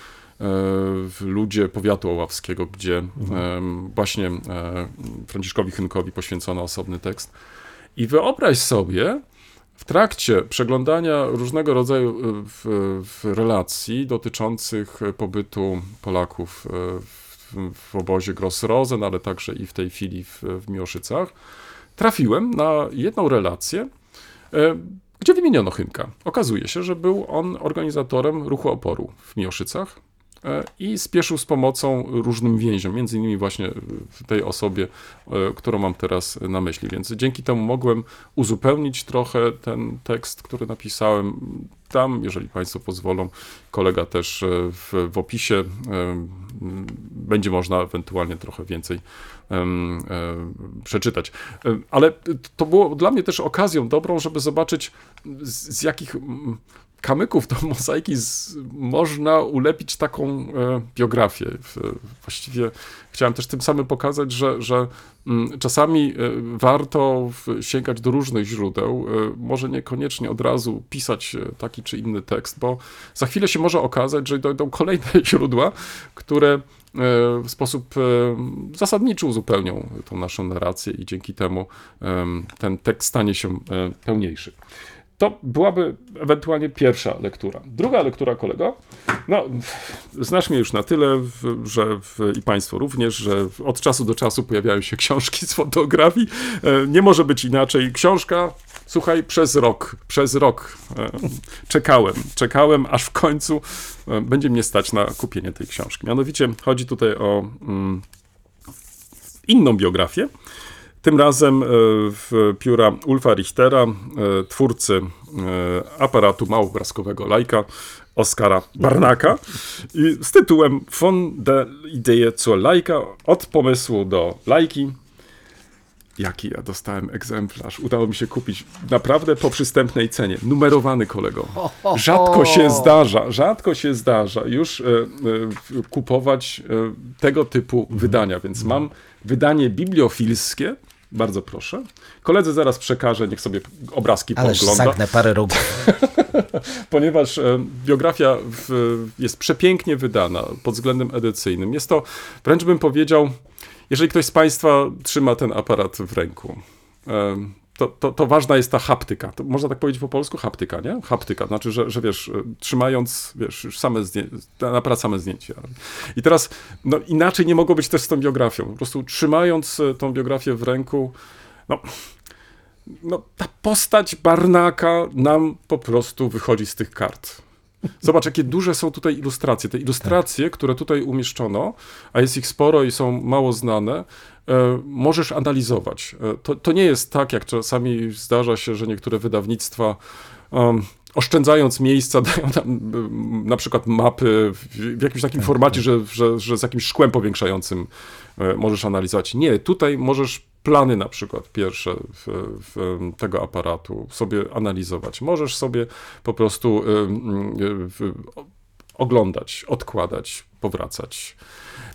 ludzie powiatu oławskiego, gdzie em, właśnie Franciszkowi Chynkowi poświęcono osobny tekst. I wyobraź sobie, w trakcie przeglądania różnego rodzaju e, w, w relacji dotyczących pobytu Polaków e, w, w obozie Gross-Rosen, ale także i w tej chwili w, w Miłoszycach, trafiłem na jedną relację, e, gdzie wymieniono Chynka. Okazuje się, że był on organizatorem ruchu oporu w Miłoszycach i spieszył z pomocą różnym więźniom, między innymi właśnie tej osobie, e, którą mam teraz na myśli. Więc dzięki temu mogłem uzupełnić trochę ten tekst, który napisałem. Tam, jeżeli Państwo pozwolą, kolega też e, w, w opisie e, będzie można ewentualnie trochę więcej e, przeczytać. E, Ale to było dla mnie też okazją dobrą, żeby zobaczyć z, z jakich kamyków do mozaiki z, można ulepić taką e, biografię. Właściwie chciałem też tym samym pokazać, że, że mm, czasami e, warto sięgać do różnych źródeł, e, może niekoniecznie od razu pisać e, taki czy inny tekst, bo za chwilę się może okazać, że dojdą kolejne źródła, które e, w sposób zasadniczy uzupełnią tą naszą narrację i dzięki temu em, ten tekst stanie się pełniejszy. To byłaby ewentualnie pierwsza lektura. Druga lektura, kolego, no, znasz mnie już na tyle, że i Państwo również, że od czasu do czasu pojawiają się książki z fotografii. E, Nie może być inaczej. Książka, słuchaj, przez rok, przez rok e, czekałem, czekałem, aż w końcu e, będzie mnie stać na kupienie tej książki. Mianowicie chodzi tutaj o mm, inną biografię. Tym razem e, w pióra Ulfa Richtera, e, twórcy e, aparatu małobrazkowego Lajka, Oskara Barnaka i z tytułem Von der Idee zur Lajka, od pomysłu do lajki. Jaki ja dostałem egzemplarz. Udało mi się kupić naprawdę po przystępnej cenie. Numerowany kolego. Rzadko się zdarza, rzadko się zdarza już kupować tego typu wydania, więc mam wydanie bibliofilskie. Bardzo proszę. Koledzy zaraz przekażę, niech sobie obrazki Ależ poogląda zagnę parę rogów. ponieważ e, biografia w, jest przepięknie wydana pod względem edycyjnym. Jest to, wręcz bym powiedział, jeżeli ktoś z Państwa trzyma ten aparat w ręku, e, to, to, to ważna jest ta haptyka. To można tak powiedzieć po polsku? Haptyka, nie? Haptyka. Znaczy, że, że wiesz, trzymając, wiesz, już same zdjęcie, aparat same zdjęcie. I teraz, no inaczej nie mogło być też z tą biografią. Po prostu trzymając e, tą biografię w ręku, no, no, ta postać Barnaka nam po prostu wychodzi z tych kart. Zobacz, jakie duże są tutaj ilustracje. Te ilustracje, które tutaj umieszczono, a jest ich sporo i są mało znane, e, możesz analizować. E, to, to nie jest tak, jak czasami zdarza się, że niektóre wydawnictwa um, oszczędzając miejsca, dają tam mm, na przykład mapy w, jakimś takim formacie, że, że, że z jakimś szkłem powiększającym e, możesz analizować. Nie, tutaj możesz plany na przykład pierwsze w, w tego aparatu sobie analizować. Możesz sobie po prostu y, y, w, oglądać, odkładać, powracać.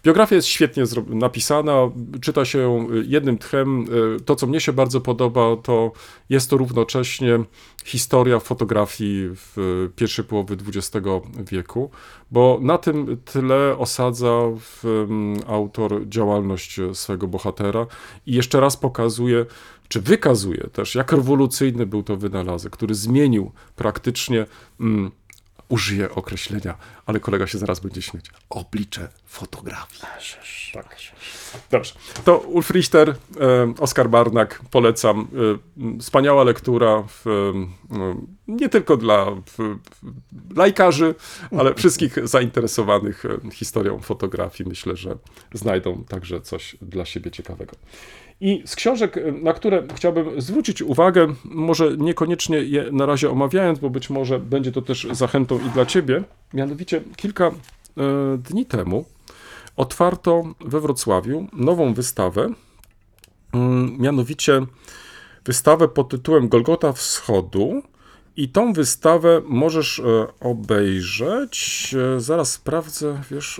Biografia jest świetnie napisana, czyta się ją jednym tchem. Y, To, co mnie się bardzo podoba, to jest to równocześnie historia fotografii w pierwszej połowie XX wieku, bo na tym tle osadza mm, autor działalność swojego bohatera i jeszcze raz pokazuje, czy wykazuje też, jak rewolucyjny był to wynalazek, który zmienił praktycznie. Mm, użyję określenia, ale kolega się zaraz będzie śmiać. Oblicze fotografii. Tak. Dobrze. To Ulf Richter, Oskar Barnak, polecam. Wspaniała lektura, w, nie tylko dla lajkarzy, ale wszystkich zainteresowanych historią fotografii. Myślę, że znajdą także coś dla siebie ciekawego. I z książek, e, na które chciałbym zwrócić uwagę, może niekoniecznie je na razie omawiając, bo być może będzie to też zachętą i dla ciebie, mianowicie kilka e, dni temu otwarto we Wrocławiu nową wystawę, mm, mianowicie wystawę pod tytułem Golgota Wschodu. I tą wystawę możesz e, obejrzeć. e, Zaraz sprawdzę, wiesz,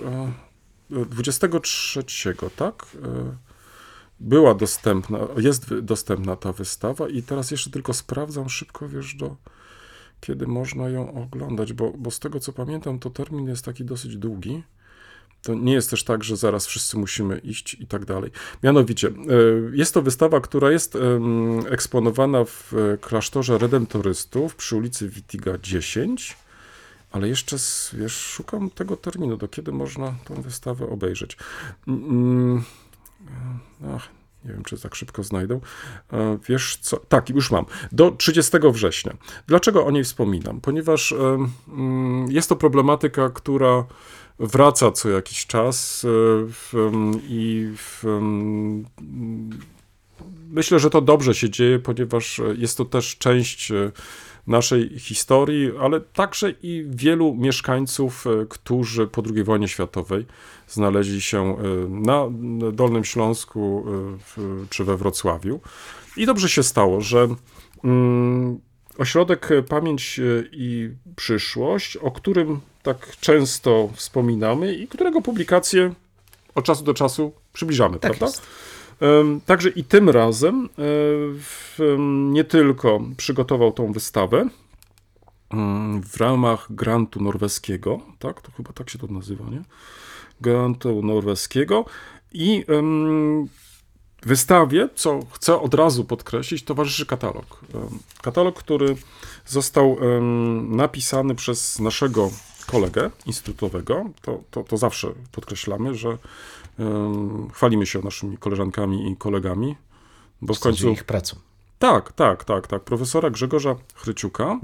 e, 23, tak? Była dostępna, jest dostępna ta wystawa i teraz jeszcze tylko sprawdzam szybko, wiesz, do kiedy można ją oglądać, bo, bo z tego co pamiętam, to termin jest taki dosyć długi. To nie jest też tak, że zaraz wszyscy musimy iść i tak dalej. Mianowicie, e, jest to wystawa, która jest eksponowana w e, klasztorze redemptorystów przy ulicy Witiga 10, ale jeszcze, wiesz, szukam tego terminu, do kiedy można tą wystawę obejrzeć. Mm, Ach, nie wiem, czy tak szybko znajdę. E, Wiesz co? Tak, już mam. Do 30 września. Dlaczego o niej wspominam? Ponieważ em, mm, jest to problematyka, która wraca co jakiś czas e, em, i em, myślę, że to dobrze się dzieje, ponieważ e, jest to też część e, naszej historii, ale także i wielu mieszkańców, e, którzy po II wojnie światowej znaleźli się e, na Dolnym Śląsku e, czy we Wrocławiu. I dobrze się stało, że mm, ośrodek Pamięć i Przyszłość, o którym tak często wspominamy i którego publikacje od czasu do czasu przybliżamy, Tak prawda? jest. Także i tym razem e, nie tylko przygotował tą wystawę w ramach grantu norweskiego, tak? To chyba tak się to nazywa, nie? Grantu norweskiego i wystawie, co chcę od razu podkreślić, towarzyszy katalog. Katalog, który został napisany przez naszego kolegę instytutowego. To, to, to zawsze podkreślamy, że chwalimy się naszymi koleżankami i kolegami, bo w końcu... ich pracą. Tak, tak, tak, tak. Profesora Grzegorza Chryciuka.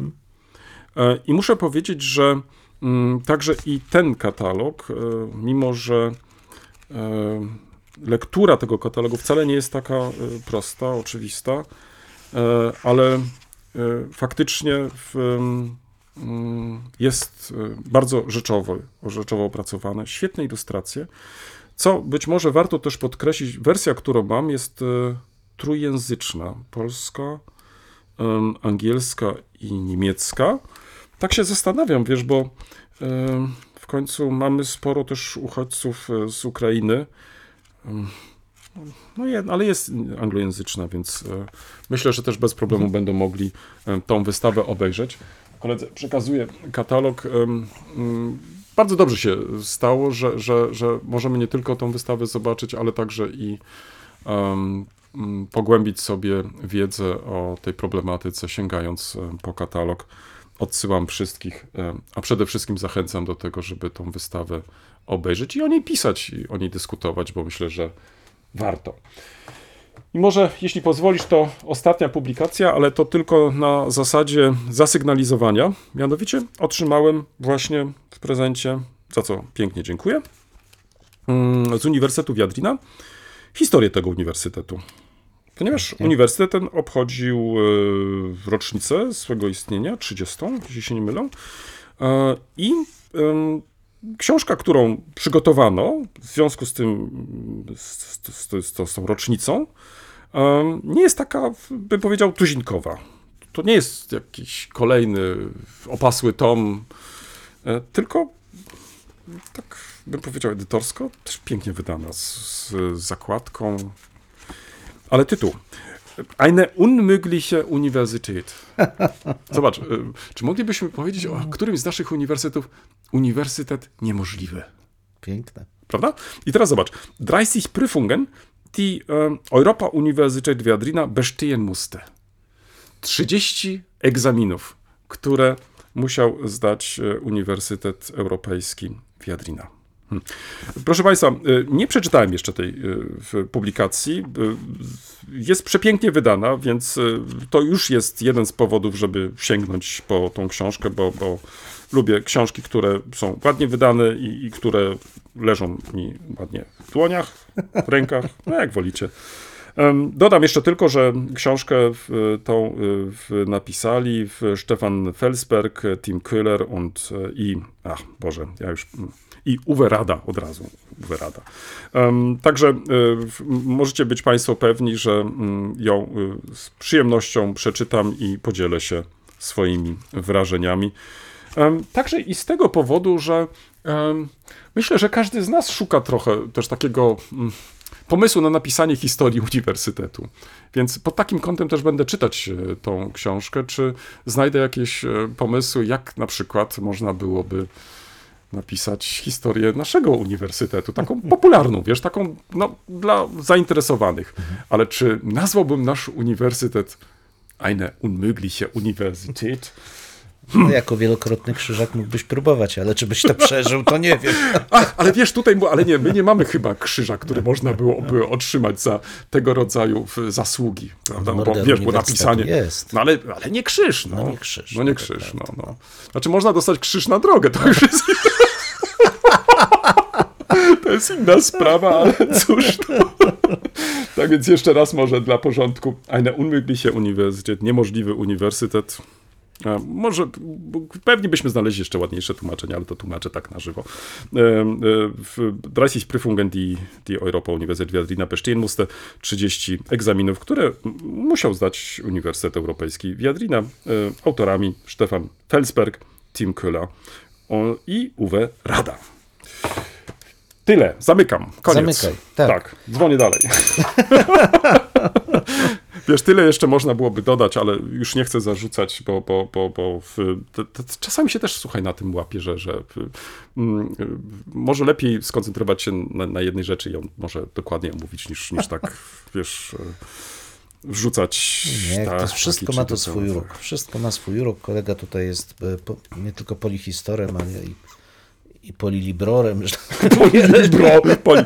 E, I muszę powiedzieć, że mm, także i ten katalog, e, mimo że e, lektura tego katalogu wcale nie jest taka prosta, oczywista, ale faktycznie w, mm, jest bardzo rzeczowo, rzeczowo opracowane, świetne ilustracje. Co być może warto też podkreślić, wersja, którą mam, jest e, trójjęzyczna. Polska, angielska i niemiecka. Tak się zastanawiam, wiesz, bo w końcu mamy sporo też uchodźców e, z Ukrainy. No ale jest anglojęzyczna, więc e, myślę, że też bez problemu będą mogli tą wystawę obejrzeć. Koledze przekazuję katalog. Bardzo dobrze się stało, że, że, że możemy nie tylko tą wystawę zobaczyć, ale także i mm, pogłębić sobie wiedzę o tej problematyce, sięgając em, po katalog. Odsyłam wszystkich, em, a przede wszystkim zachęcam do tego, żeby tą wystawę obejrzeć i o niej pisać, i o niej dyskutować, bo myślę, że warto. I może, jeśli pozwolisz, to ostatnia publikacja, ale to tylko na zasadzie zasygnalizowania. Mianowicie otrzymałem właśnie w prezencie, za co pięknie dziękuję, mm, z Uniwersytetu Wiadrina historię tego uniwersytetu. Ponieważ uniwersytet ten obchodził e, rocznicę swego istnienia, 30, jeśli się nie mylę. E, I książka, którą przygotowano w związku z tym, z, z, z, z, tą rocznicą, nie jest taka, bym powiedział, tuzinkowa. To nie jest jakiś kolejny opasły tom, e, tylko tak bym powiedział edytorsko, też pięknie wydana, z, z zakładką. Ale tytuł. Eine unmögliche Universität. Zobacz, y, czy moglibyśmy powiedzieć o którymś z naszych uniwersytetów Uniwersytet niemożliwy? Piękne. Prawda? I teraz zobacz. 30 Prüfungen, die ähm, Europa-Universität Viadrina bestehen musste. 30 egzaminów, które musiał zdać e, Uniwersytet Europejski Viadrina. Hmm. Proszę Państwa, e, nie przeczytałem jeszcze tej e, publikacji. Jest przepięknie wydana, więc to już jest jeden z powodów, żeby sięgnąć po tą książkę, bo, bo lubię książki, które są ładnie wydane i, i które leżą mi ładnie w dłoniach, w rękach, no jak wolicie. Dodam jeszcze tylko, że książkę tą y, napisali Stefan Felsberg, Tim Köhler und, i, ach Boże, ja już, i Uwe Rada od razu, Uwe Rada. Także y, możecie być Państwo pewni, że mm, ją y, z przyjemnością przeczytam i podzielę się swoimi wrażeniami. Także i z tego powodu, że myślę, że każdy z nas szuka trochę też takiego mm, pomysłu na napisanie historii uniwersytetu. Więc pod takim kątem też będę czytać e, tą książkę, czy znajdę jakieś e, pomysły, jak na przykład można byłoby napisać historię naszego uniwersytetu, taką popularną, wiesz, taką no, dla zainteresowanych. Ale czy nazwałbym nasz uniwersytet eine unmögliche Universität? No, jako wielokrotny krzyżak mógłbyś próbować, ale czy byś to przeżył, to nie wiem. Ale wiesz, tutaj, ale nie, my nie mamy chyba krzyża, który można byłoby otrzymać za tego rodzaju zasługi, prawda? No bo wiesz, bo uniwersytetu napisanie... jest. No ale, ale nie krzyż, no. No nie krzyż, No nie no to krzyż, no, prawda, no. Znaczy można dostać krzyż na drogę, to już jest... To jest inna sprawa, ale cóż to. Tak więc jeszcze raz może dla porządku. Eine unmögliche Universität, niemożliwy uniwersytet. Może, pewnie byśmy znaleźli jeszcze ładniejsze tłumaczenia, ale to tłumaczę tak na żywo. E, e, W 30 Prüfungen, die, die Europa Universität Viadrina bestehen musste, 30 egzaminów, które musiał zdać Uniwersytet Europejski Viadrina. E, Autorami Stefan Felsberg, Tim Köhler i Uwe Rada. Tyle, zamykam. Koniec. Zamykaj, tak. tak, dzwonię dalej. Wiesz, tyle jeszcze można byłoby dodać, ale już nie chcę zarzucać, bo, bo, bo, bo w, to, to, czasami się też, słuchaj, na tym łapie, że, że w, mm, y, może lepiej skoncentrować się na, na jednej rzeczy i ją może dokładnie omówić, niż, niż tak, wiesz, y, wrzucać... Nie, tak, to wszystko ma to swój urok. Wszystko ma swój urok. Kolega tutaj jest po, nie tylko polihistorem, ale i, i polilibrorem. Że... Bro, poli.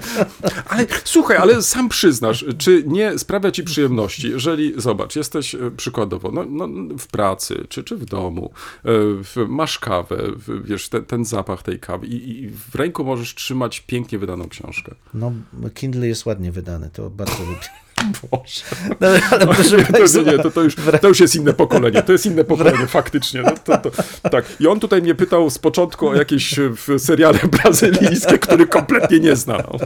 Ale słuchaj, ale sam przyznasz, czy nie sprawia ci przyjemności, jeżeli, zobacz, jesteś e, przykładowo no, no, w pracy, czy, czy w domu, e, w, masz kawę, w, wiesz, te, ten zapach tej kawy i, i w ręku możesz trzymać pięknie wydaną książkę. No, Kindle jest ładnie wydany, to bardzo lubię. Boże. No, ale proszę To, Państwa, nie, to, to, już, to już jest inne pokolenie, to jest inne pokolenie, faktycznie. No, to, to, tak. I on tutaj mnie pytał z początku o jakieś e, w- seriale brazylijskie, które kompletnie nie zna. No.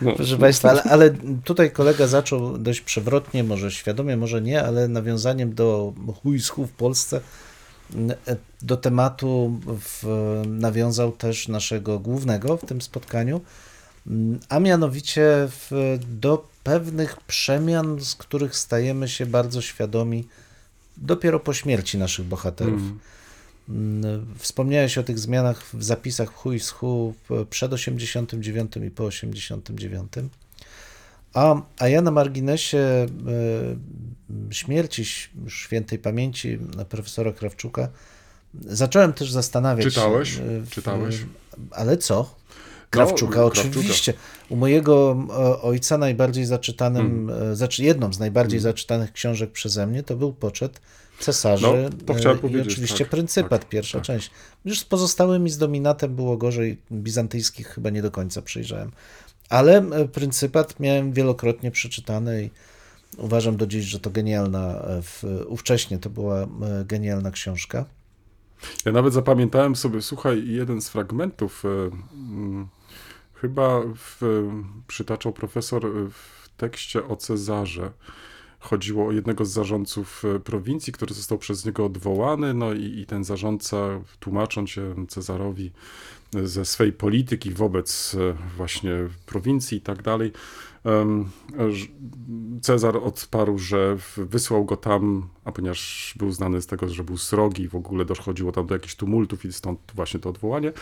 No. Proszę Państwa, ale, ale tutaj kolega zaczął dość przewrotnie, może świadomie, może nie, ale nawiązaniem do chuj w Polsce, e, do tematu w, nawiązał też naszego głównego w tym spotkaniu, a mianowicie w, do pewnych przemian, z których stajemy się bardzo świadomi dopiero po śmierci naszych bohaterów. Mm, Wspomniałeś o tych zmianach w zapisach chuj z hu w- przed 89 i po 89. A, a ja na marginesie e, śmierci świętej pamięci profesora Krawczuka zacząłem też zastanawiać się. Czytałeś? Czytałeś? Ale co? Krawczuka, Krawczuka. oczywiście. U mojego e, ojca najbardziej zaczytanym, Hmm. e, znaczy jedną z najbardziej zaczytanych książek przeze mnie to był poczet cesarzy No, to chciałem e, i powiedzieć, oczywiście tak, Pryncypat, tak, pierwsza tak. część. Już z pozostałymi z Dominatem było gorzej, bizantyjskich chyba nie do końca przejrzałem. Ale Pryncypat miałem wielokrotnie przeczytany i uważam do dziś, że to genialna, w, ówcześnie to była genialna książka. Ja nawet zapamiętałem sobie, słuchaj, jeden z fragmentów, chyba w, przytaczał profesor e, w tekście o Cezarze. Chodziło o jednego z zarządców e, prowincji, który został przez niego odwołany, no i, i ten zarządca, tłumacząc się Cezarowi, ze swej polityki wobec właśnie prowincji i tak dalej. Cezar odparł, że wysłał go tam, a ponieważ był znany z tego, że był srogi w ogóle dochodziło tam do jakichś tumultów i stąd właśnie to odwołanie, e,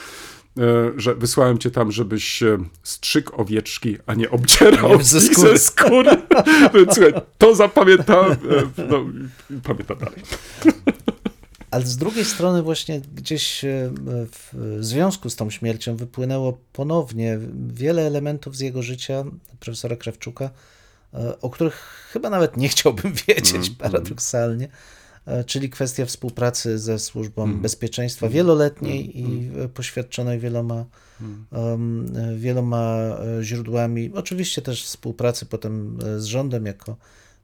że wysłałem cię tam, żebyś e, strzyk owieczki, a nie obdzierał ze skóry. ze skóry. Słuchaj, to zapamiętałem, no pamiętam dalej. Ale z drugiej strony właśnie gdzieś e, w związku z tą śmiercią wypłynęło ponownie wiele elementów z jego życia, profesora Krawczuka, e, o których chyba nawet nie chciałbym wiedzieć, paradoksalnie, e, czyli kwestia współpracy ze służbą bezpieczeństwa wieloletniej i e, poświadczonej wieloma, e, wieloma e, źródłami. Oczywiście też współpracy potem e, z rządem jako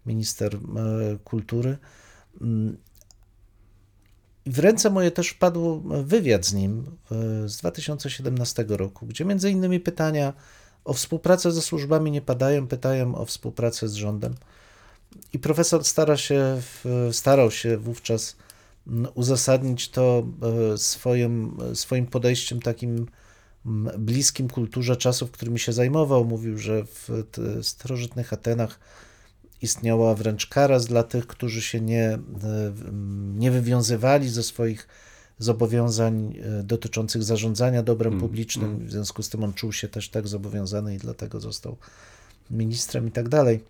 minister e, kultury. W ręce moje też wpadł wywiad z nim e, z 2017 roku, gdzie między innymi pytania o współpracę ze służbami nie padają, pytają o współpracę z rządem. I profesor stara się, starał się wówczas mm, uzasadnić to e, swoim, swoim podejściem takim mm, bliskim kulturze czasów, którymi się zajmował. Mówił, że w starożytnych Atenach istniała wręcz kara dla tych, którzy się nie, e, nie wywiązywali ze swoich zobowiązań e, dotyczących zarządzania dobrem publicznym. W związku z tym on czuł się też tak zobowiązany i dlatego został ministrem i tak dalej.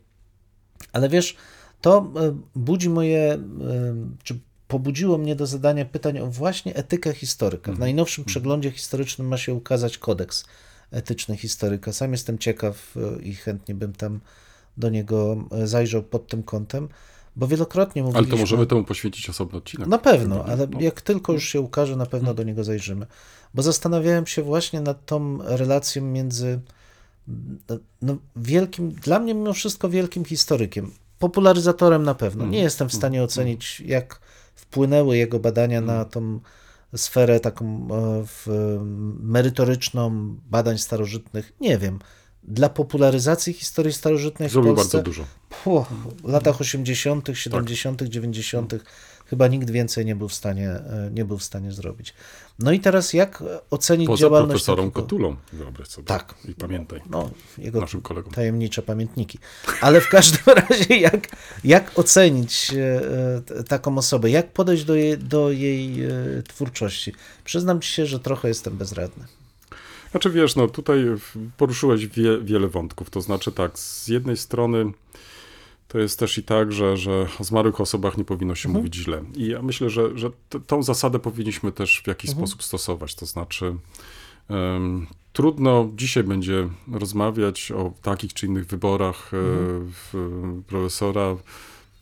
Ale wiesz, to e, budzi moje, czy pobudziło mnie do zadania pytań o właśnie etykę historyka. W najnowszym przeglądzie historycznym ma się ukazać kodeks etyczny historyka. Sam jestem ciekaw i chętnie bym tam do niego e, zajrzał pod tym kątem, bo wielokrotnie Ale mówiliśmy... to możemy temu poświęcić osobny odcinek. Na pewno, Chyba, ale no. jak tylko już się ukaże, na pewno do niego zajrzymy. Bo zastanawiałem się właśnie nad tą relacją między no, wielkim, dla mnie mimo wszystko wielkim historykiem, popularyzatorem na pewno. Nie jestem w stanie ocenić, jak wpłynęły jego badania na tą sferę taką e, merytoryczną badań starożytnych. Nie wiem. Dla popularyzacji historii starożytnej w Zrobił Polsce bardzo dużo. W latach 80., 70., 90. chyba nikt więcej nie był w stanie, e, nie był w stanie zrobić. No i teraz jak ocenić Poza działalność profesorem takiego- Kotulą, wyobraź sobie. Tak. I pamiętaj, No, jego naszym kolegom. tajemnicze pamiętniki. Ale w każdym razie jak, jak ocenić e, e, taką osobę? Jak podejść do jej, do jej twórczości? Przyznam ci się, że trochę jestem bezradny. Znaczy wiesz, no tutaj poruszyłeś wie, wiele wątków. To znaczy tak, z jednej strony to jest też i tak, że, że o zmarłych osobach nie powinno się mówić źle. I ja myślę, że, że tą zasadę powinniśmy też w jakiś sposób stosować. To znaczy em, trudno dzisiaj będzie rozmawiać o takich czy innych wyborach e, w, profesora,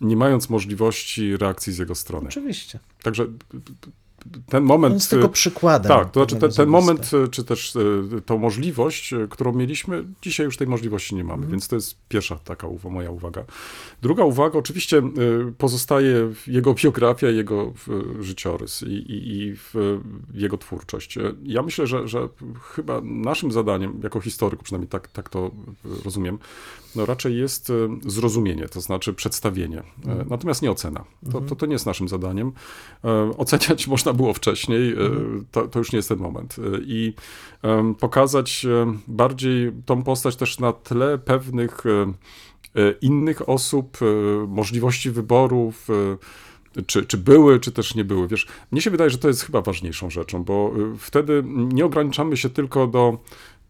nie mając możliwości reakcji z jego strony. Oczywiście. Także ten moment... On jest tylko e, przykładem. tak, to znaczy ten, ten moment, e, czy też e, tą możliwość, którą mieliśmy, dzisiaj już tej możliwości nie mamy, Mhm. więc to jest pierwsza taka moja uwaga. Druga uwaga, oczywiście pozostaje jego biografia, jego życiorys i, i, i jego twórczość. Ja myślę, że, że chyba naszym zadaniem, jako historyku, przynajmniej tak, tak to rozumiem, no raczej jest e, zrozumienie, to znaczy przedstawienie, e, Mhm. natomiast nie ocena. To, to, to nie jest naszym zadaniem. E, Oceniać można było wcześniej, e, to, to już nie jest ten moment. I pokazać bardziej tą postać też na tle pewnych innych osób, możliwości wyborów, czy, czy były, czy też nie były. Wiesz, mnie się wydaje, że to jest chyba ważniejszą rzeczą, bo wtedy nie ograniczamy się tylko do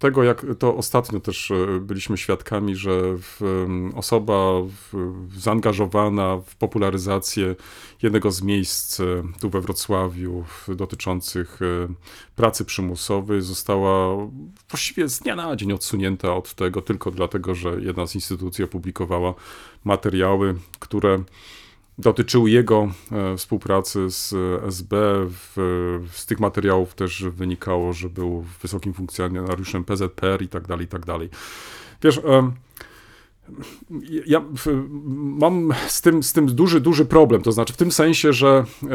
tego, jak to ostatnio też e, byliśmy świadkami, że osoba zaangażowana w popularyzację jednego z miejsc e, tu we Wrocławiu dotyczących e, pracy przymusowej została właściwie z dnia na dzień odsunięta od tego tylko dlatego, że jedna z instytucji opublikowała materiały, które dotyczyły jego e, współpracy z SB. W, z tych materiałów też wynikało, że był wysokim funkcjonariuszem PZPR i tak dalej, i tak dalej. Wiesz, ja mam z tym, z tym duży, duży problem. To znaczy w tym sensie, że e,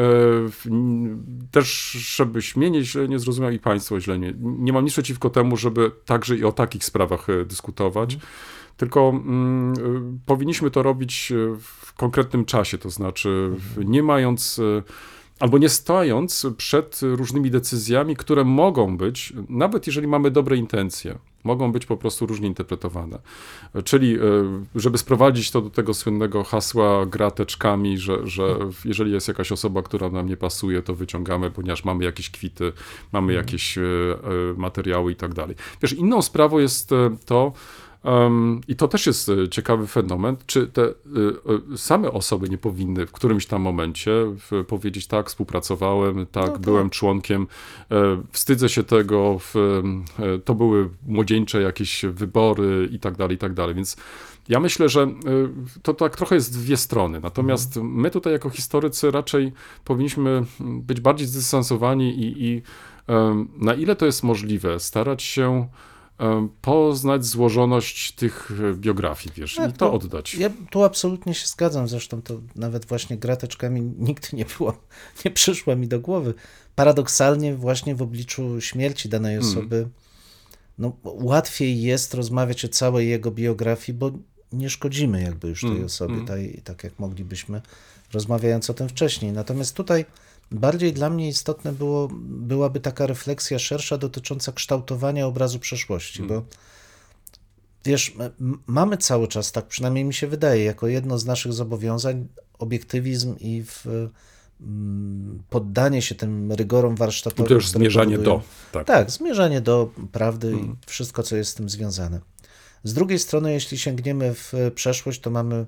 też, żeby mnie nie, źle nie zrozumiał i państwo źle nie, nie mam nic przeciwko temu, żeby także i o takich sprawach e, dyskutować. Tylko mm, y, powinniśmy to robić y, w konkretnym czasie, to znaczy w, nie mając y, albo nie stojąc przed różnymi decyzjami, które mogą być, nawet jeżeli mamy dobre intencje, mogą być po prostu różnie interpretowane. Czyli, żeby sprowadzić to do tego słynnego hasła gra teczkami, że, że jeżeli jest jakaś osoba, która nam nie pasuje, to wyciągamy, ponieważ mamy jakieś kwity, mamy jakieś e, e, materiały i tak dalej. Wiesz, inną sprawą jest to, i to też jest e, ciekawy fenomen, czy te e, e, same osoby nie powinny w którymś tam momencie w, powiedzieć tak, współpracowałem, tak, tak. byłem członkiem, e, wstydzę się tego, to były młodzieńcze jakieś wybory i tak dalej, i tak dalej, więc ja myślę, że to tak trochę jest dwie strony. Natomiast my tutaj jako historycy raczej powinniśmy być bardziej zdystansowani i, i na ile to jest możliwe, starać się poznać złożoność tych e, biografii, wiesz, Tak, i to to- oddać. Ja tu absolutnie się zgadzam, zresztą to nawet właśnie grateczkami nigdy nie było, nie przyszła mi do głowy. Paradoksalnie właśnie w obliczu śmierci danej Hmm. osoby no, łatwiej jest rozmawiać o całej jego biografii, bo nie szkodzimy jakby już tej Mm, osobie, tej, tak jak moglibyśmy, rozmawiając o tym wcześniej. Natomiast tutaj bardziej dla mnie istotne było, byłaby taka refleksja szersza dotycząca kształtowania obrazu przeszłości, Mm. bo wiesz, mamy cały czas, tak przynajmniej mi się wydaje, jako jedno z naszych zobowiązań, obiektywizm i w, mm, poddanie się tym rygorom warsztatowym. To już zmierzanie powodują- do. Tak. tak, zmierzanie do prawdy Mhm. i wszystko, co jest z tym związane. Z drugiej strony, jeśli sięgniemy w przeszłość, to mamy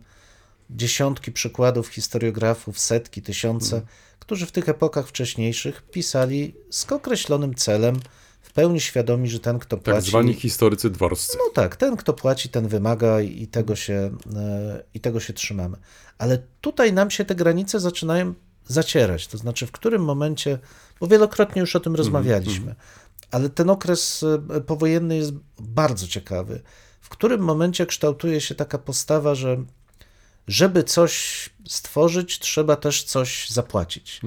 dziesiątki przykładów historiografów, setki, tysiące, Mhm. Którzy w tych epokach wcześniejszych pisali z określonym celem, w pełni świadomi, że ten, kto Tak płaci... zwani historycy dworscy. No tak, ten, kto płaci, ten wymaga i tego się, e, i tego się trzymamy. Ale tutaj nam się te granice zaczynają zacierać. To znaczy, w którym momencie, bo wielokrotnie już o tym rozmawialiśmy, ale ten okres e, powojenny jest bardzo ciekawy. W którym momencie kształtuje się taka postawa, że żeby coś stworzyć, trzeba też coś zapłacić.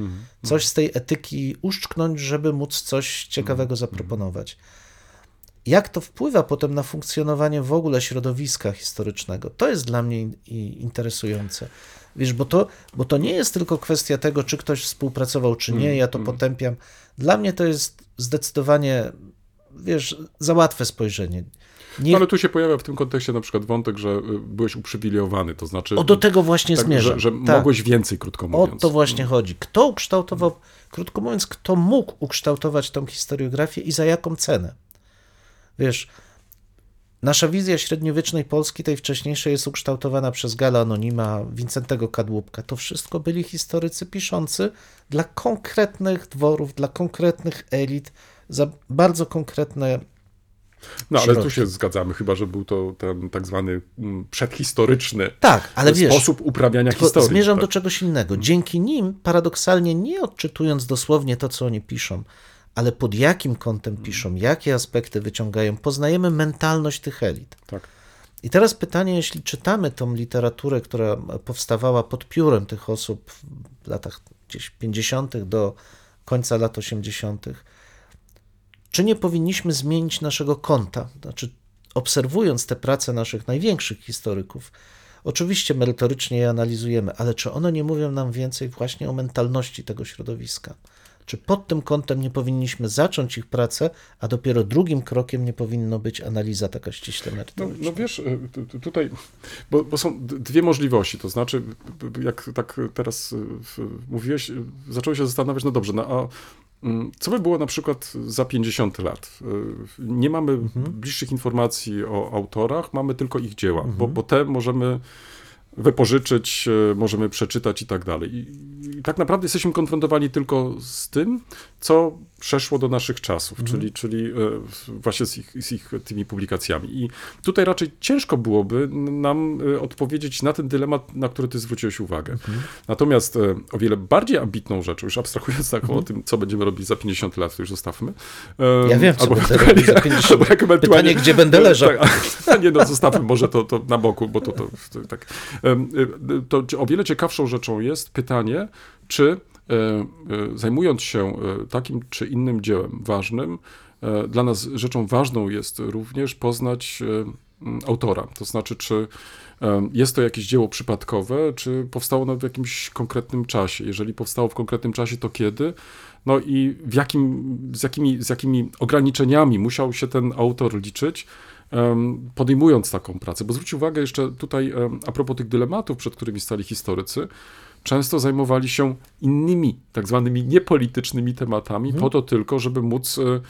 Coś z tej etyki uszczknąć, żeby móc coś ciekawego zaproponować. Jak to wpływa potem na funkcjonowanie w ogóle środowiska historycznego? To jest dla mnie interesujące. Wiesz, bo to, bo to nie jest tylko kwestia tego, czy ktoś współpracował, czy nie, ja to potępiam. Dla mnie to jest zdecydowanie, wiesz, za łatwe spojrzenie. Nie, No, ale tu się pojawia w tym kontekście na przykład wątek, że y, byłeś uprzywilejowany, to znaczy... o do tego właśnie tak, zmierzam. Że, że Tak. mogłeś więcej, krótko O mówiąc. to właśnie chodzi. Kto ukształtował, krótko mówiąc, kto mógł ukształtować tą historiografię i za jaką cenę? Wiesz, nasza wizja średniowiecznej Polski, tej wcześniejszej, jest ukształtowana przez Gala Anonima, Wincentego Kadłubka. To wszystko byli historycy piszący dla konkretnych dworów, dla konkretnych elit, za bardzo konkretne No, ale tu środki. się zgadzamy, chyba, że był to ten tak zwany mm, przedhistoryczny Tak, ale wiesz, sposób uprawiania Tylko historii. zmierzam tak. do czegoś innego. Dzięki nim, paradoksalnie, nie odczytując dosłownie to, co oni piszą, ale pod jakim kątem piszą, jakie aspekty wyciągają, poznajemy mentalność tych elit. Tak. I teraz pytanie, jeśli czytamy tą literaturę, która powstawała pod piórem tych osób w latach gdzieś 50. do końca lat 80., czy nie powinniśmy zmienić naszego kąta? Znaczy, obserwując te prace naszych największych historyków, oczywiście merytorycznie je analizujemy, ale czy one nie mówią nam więcej właśnie o mentalności tego środowiska? Czy pod tym kątem nie powinniśmy zacząć ich pracę, a dopiero drugim krokiem nie powinno być analiza taka ściśle No, merytoryczna? no wiesz, y, tu- tu- tutaj, bo, bo są dwie możliwości, to znaczy, jak tak teraz y, mówiłeś, y, zacząłem się zastanawiać, no dobrze, no a co by było na przykład za 50 lat? Y, Nie mamy Mhm. bliższych informacji o autorach, mamy tylko ich dzieła, bo, bo te możemy wypożyczyć, e, możemy przeczytać i tak dalej. I tak naprawdę jesteśmy konfrontowani tylko z tym, co przeszło do naszych czasów, czyli, czyli e, właśnie z ich, z ich tymi publikacjami. I tutaj raczej ciężko byłoby nam e, odpowiedzieć na ten dylemat, na który ty zwróciłeś uwagę. Natomiast e, o wiele bardziej ambitną rzeczą, już abstrahując tak o tym, co będziemy robić za 50 lat, to już zostawmy. Ja wiem, co albo będę ewentualnie- robił za 50 albo jak ewentualnie- Pytanie, gdzie będę leżał. Tak, nie no, zostawmy może to, to na boku, bo to, to, to tak. To o wiele ciekawszą rzeczą jest pytanie, czy zajmując się e, takim czy innym dziełem ważnym, e, dla nas rzeczą ważną jest również poznać e, autora. To znaczy, czy jest to jakieś dzieło przypadkowe, czy powstało ono w jakimś konkretnym czasie. Jeżeli powstało w konkretnym czasie, to kiedy? No i w jakim, z, jakimi, z jakimi ograniczeniami musiał się ten autor liczyć, podejmując taką pracę. Bo zwróć uwagę jeszcze tutaj, a propos tych dylematów, przed którymi stali historycy, często zajmowali się innymi, tak zwanymi niepolitycznymi tematami, po to tylko, żeby móc e,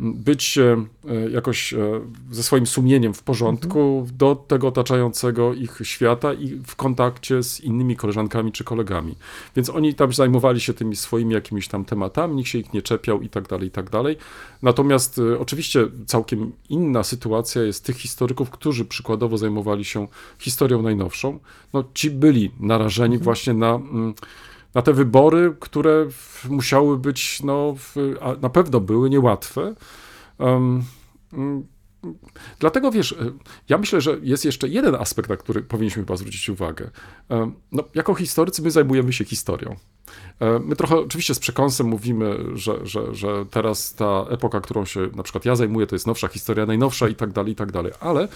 być e, e, jakoś e, ze swoim sumieniem w porządku do tego otaczającego ich świata i w kontakcie z innymi koleżankami czy kolegami. Więc oni tam zajmowali się tymi swoimi jakimiś tam tematami, nikt się ich nie czepiał i tak dalej, i tak dalej. Natomiast oczywiście całkiem inna sytuacja jest tych historyków, którzy przykładowo zajmowali się historią najnowszą. No, ci byli narażeni właśnie na... mm, na te wybory, które musiały być, no, na pewno były niełatwe. Um, Dlatego wiesz, e, ja myślę, że jest jeszcze jeden aspekt, na który powinniśmy chyba zwrócić uwagę. No, jako historycy my zajmujemy się historią. E, My trochę oczywiście z przekąsem mówimy, że, że, że teraz ta epoka, którą się na przykład ja zajmuję, to jest nowsza historia, najnowsza i tak dalej, i tak dalej, ale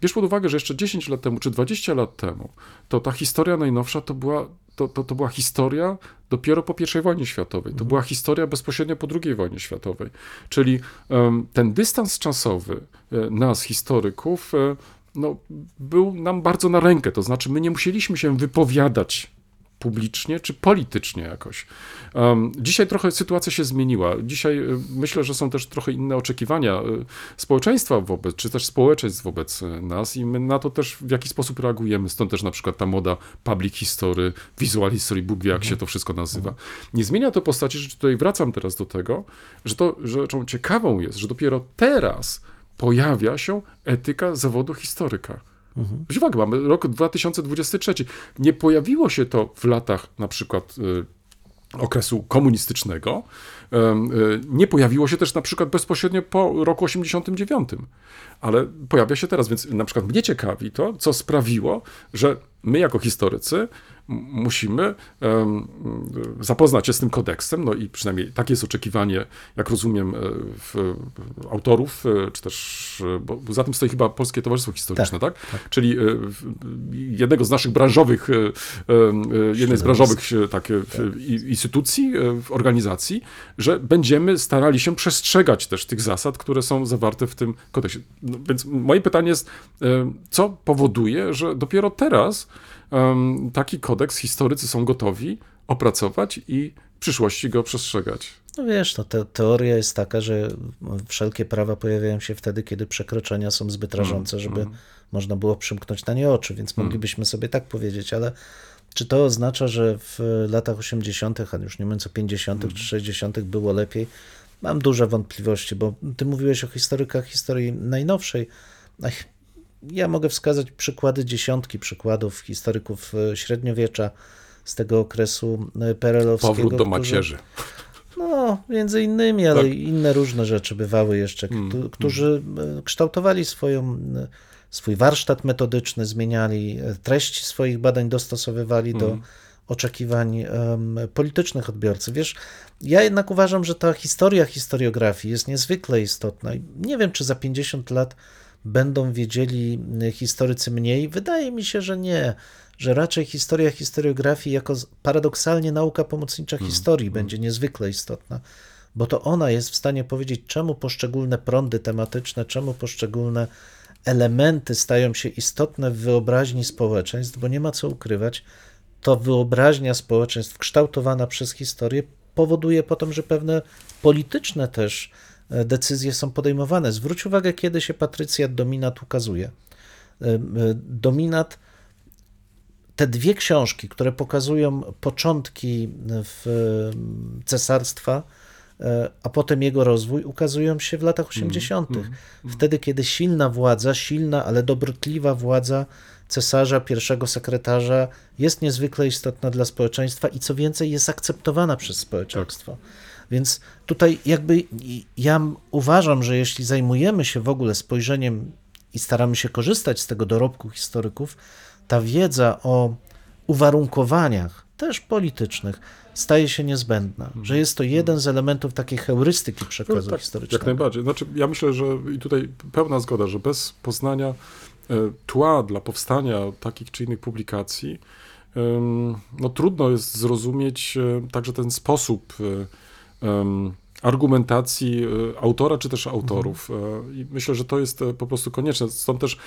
bierz pod uwagę, że jeszcze 10 lat temu, czy 20 lat temu, to ta historia najnowsza to była, to, to, to była historia dopiero po I wojnie światowej. To była historia bezpośrednio po II wojnie światowej. Czyli em, ten dystans czasowy e, nas, historyków, e, no, był nam bardzo na rękę. To znaczy, my nie musieliśmy się wypowiadać publicznie czy politycznie jakoś. Dzisiaj trochę sytuacja się zmieniła. Dzisiaj y, myślę, że są też trochę inne oczekiwania y, społeczeństwa wobec, czy też społeczeństw wobec y, nas i my na to też w jakiś sposób reagujemy. Stąd też na przykład ta moda public history, visual history, Bóg wie jak się to wszystko nazywa. Nie zmienia to postaci, że tutaj wracam teraz do tego, że to rzeczą ciekawą jest, że dopiero teraz pojawia się etyka zawodu historyka. Uwagę, mamy rok 2023. Nie pojawiło się to w latach na przykład okresu komunistycznego. Y, Nie pojawiło się też na przykład bezpośrednio po roku 89, ale pojawia się teraz, więc na przykład mnie ciekawi to, co sprawiło, że my jako historycy musimy zapoznać się z tym kodeksem, no i przynajmniej takie jest oczekiwanie, jak rozumiem, e, autorów, e, czy też, e, bo za tym stoi chyba Polskie Towarzystwo Historyczne, tak? Czyli e, w- jednego z naszych branżowych, e, e, jednej z branżowych e, tak, e, i- instytucji, e, w organizacji, że będziemy starali się przestrzegać też tych zasad, które są zawarte w tym kodeksie. No, więc moje pytanie jest, e, co powoduje, że dopiero teraz taki kodeks historycy są gotowi opracować i w przyszłości go przestrzegać. No wiesz, no, te, teoria jest taka, że wszelkie prawa pojawiają się wtedy, kiedy przekroczenia są zbyt rażące, żeby można było przymknąć na nie oczy, więc moglibyśmy sobie tak powiedzieć, ale czy to oznacza, że w latach 80., a już nie mówiąc o 50. czy 60. było lepiej? Mam duże wątpliwości, bo ty mówiłeś o historykach historii najnowszej. Ach, Ja mogę wskazać przykłady, dziesiątki przykładów historyków e, średniowiecza z tego okresu e, perelowskiego. Powrót do macierzy. no, między innymi, ale Tak. inne różne rzeczy bywały jeszcze, Mm, któ- którzy e, kształtowali swoją, swój warsztat metodyczny, zmieniali treści swoich badań, dostosowywali do Mm. oczekiwań em, politycznych odbiorców. Wiesz, ja jednak uważam, że ta historia historiografii jest niezwykle istotna nie wiem, czy za 50 lat będą wiedzieli e, historycy mniej. Wydaje mi się, że nie, że raczej historia historiografii jako paradoksalnie nauka pomocnicza historii będzie niezwykle istotna, bo to ona jest w stanie powiedzieć, czemu poszczególne prądy tematyczne, czemu poszczególne elementy stają się istotne w wyobraźni społeczeństw, bo nie ma co ukrywać, to wyobraźnia społeczeństw kształtowana przez historię powoduje potem, że pewne polityczne też e, decyzje są podejmowane. Zwróć uwagę, kiedy się Patrycja Dominat ukazuje. E, e, Dominat, te dwie książki, które pokazują początki cesarstwa, a potem jego rozwój, ukazują się w latach 80. Wtedy, kiedy silna władza, silna, ale dobrotliwa władza cesarza, pierwszego sekretarza jest niezwykle istotna dla społeczeństwa i co więcej, jest akceptowana przez społeczeństwo. Więc tutaj jakby ja uważam, że jeśli zajmujemy się w ogóle spojrzeniem i staramy się korzystać z tego dorobku historyków, ta wiedza o uwarunkowaniach, też politycznych, staje się niezbędna, że jest to jeden z elementów takiej heurystyki przekazu No tak, historycznego. Jak najbardziej. Znaczy, ja myślę, że i tutaj pełna zgoda, że bez poznania e, tła dla powstania takich czy innych publikacji, no trudno jest zrozumieć e, także ten sposób e, argumentacji e, autora czy też autorów. E, I myślę, że to jest e, po prostu konieczne. Stąd też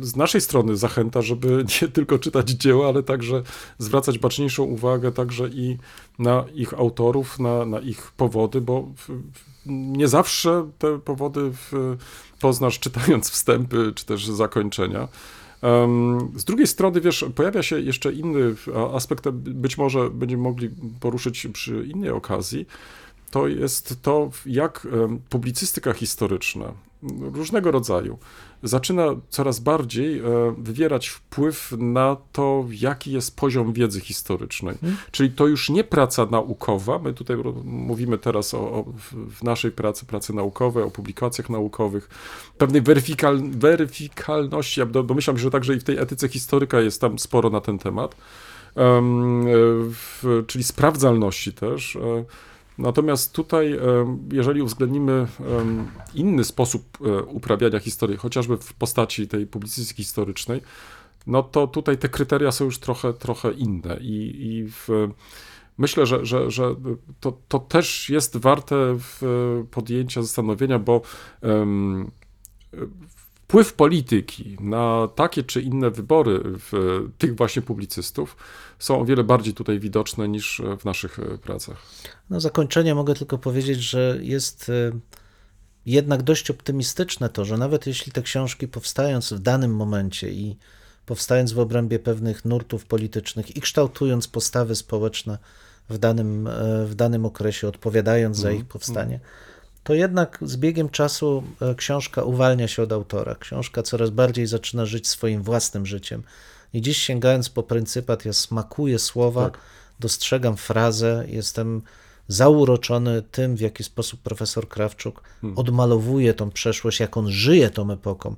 z naszej strony zachęta, żeby nie tylko czytać dzieła, ale także zwracać baczniejszą uwagę także i na ich autorów, na, na ich powody, bo nie zawsze te powody poznasz czytając wstępy czy też zakończenia. Z drugiej strony, wiesz, pojawia się jeszcze inny aspekt, być może będziemy mogli poruszyć przy innej okazji. To jest to, jak publicystyka historyczna różnego rodzaju zaczyna coraz bardziej e, wywierać wpływ na to, jaki jest poziom wiedzy historycznej. Czyli to już nie praca naukowa, my tutaj mówimy teraz o, o w- naszej pracy, pracy naukowej, o publikacjach naukowych, pewnej weryfikal, weryfikalności, ja do- domyślam się, że także i w tej etyce historyka jest tam sporo na ten temat, Em, e, w, czyli sprawdzalności też. e, Natomiast tutaj, jeżeli uwzględnimy inny sposób e, uprawiania historii, chociażby w postaci tej publicystyki historycznej, no to tutaj te kryteria są już trochę, trochę inne. I, i w, myślę, że, że, że to, to też jest warte w podjęcia zastanowienia, bo em, wpływ polityki na takie czy inne wybory w tych właśnie publicystów są o wiele bardziej tutaj widoczne niż w naszych e, pracach. Na zakończenie mogę tylko powiedzieć, że jest y, jednak dość optymistyczne to, że nawet jeśli te książki powstając w danym momencie i powstając w obrębie pewnych nurtów politycznych i kształtując postawy społeczne w danym, e, w danym okresie, odpowiadając za ich powstanie, to jednak z biegiem czasu e, książka uwalnia się od autora. Książka coraz bardziej zaczyna żyć swoim własnym życiem. I dziś sięgając po pryncypat, ja smakuję słowa, Tak. dostrzegam frazę, jestem zauroczony tym, w jaki sposób profesor Krawczuk odmalowuje tą przeszłość, jak on żyje tą epoką.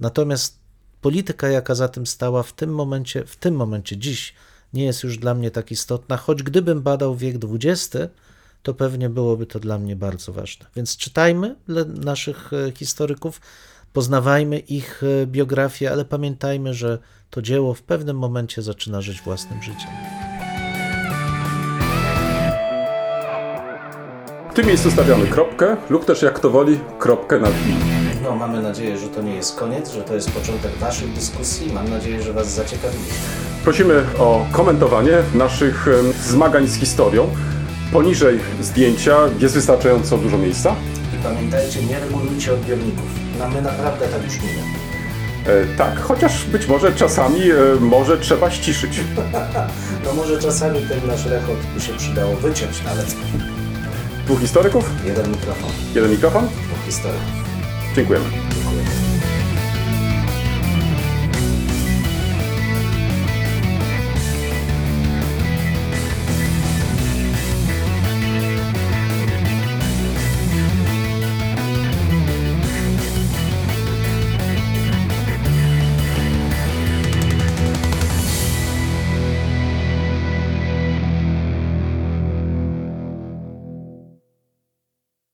Natomiast polityka, jaka za tym stała w tym momencie, w tym momencie, dziś, nie jest już dla mnie tak istotna, choć gdybym badał wiek XX, to pewnie byłoby to dla mnie bardzo ważne. Więc czytajmy le- naszych e, historyków, poznawajmy ich e, biografię, ale pamiętajmy, że to dzieło w pewnym momencie zaczyna żyć własnym życiem. W tym miejscu stawiamy kropkę lub też jak to woli kropkę nad i. No, mamy nadzieję, że to nie jest koniec, że to jest początek Waszych dyskusji. Mam nadzieję, że Was zaciekawili. Prosimy o komentowanie naszych zmagań z historią. Poniżej zdjęcia jest wystarczająco dużo miejsca. I pamiętajcie, nie regulujcie odbiorników. No, my naprawdę tak brzmimy. E, tak, chociaż być może czasami e, może trzeba ściszyć. No może czasami ten nasz rechot by się przydało wyciąć nawet. Dwóch historyków, Jeden mikrofon, jeden mikrofon. dwóch historyków. Dziękujemy. Dziękuję.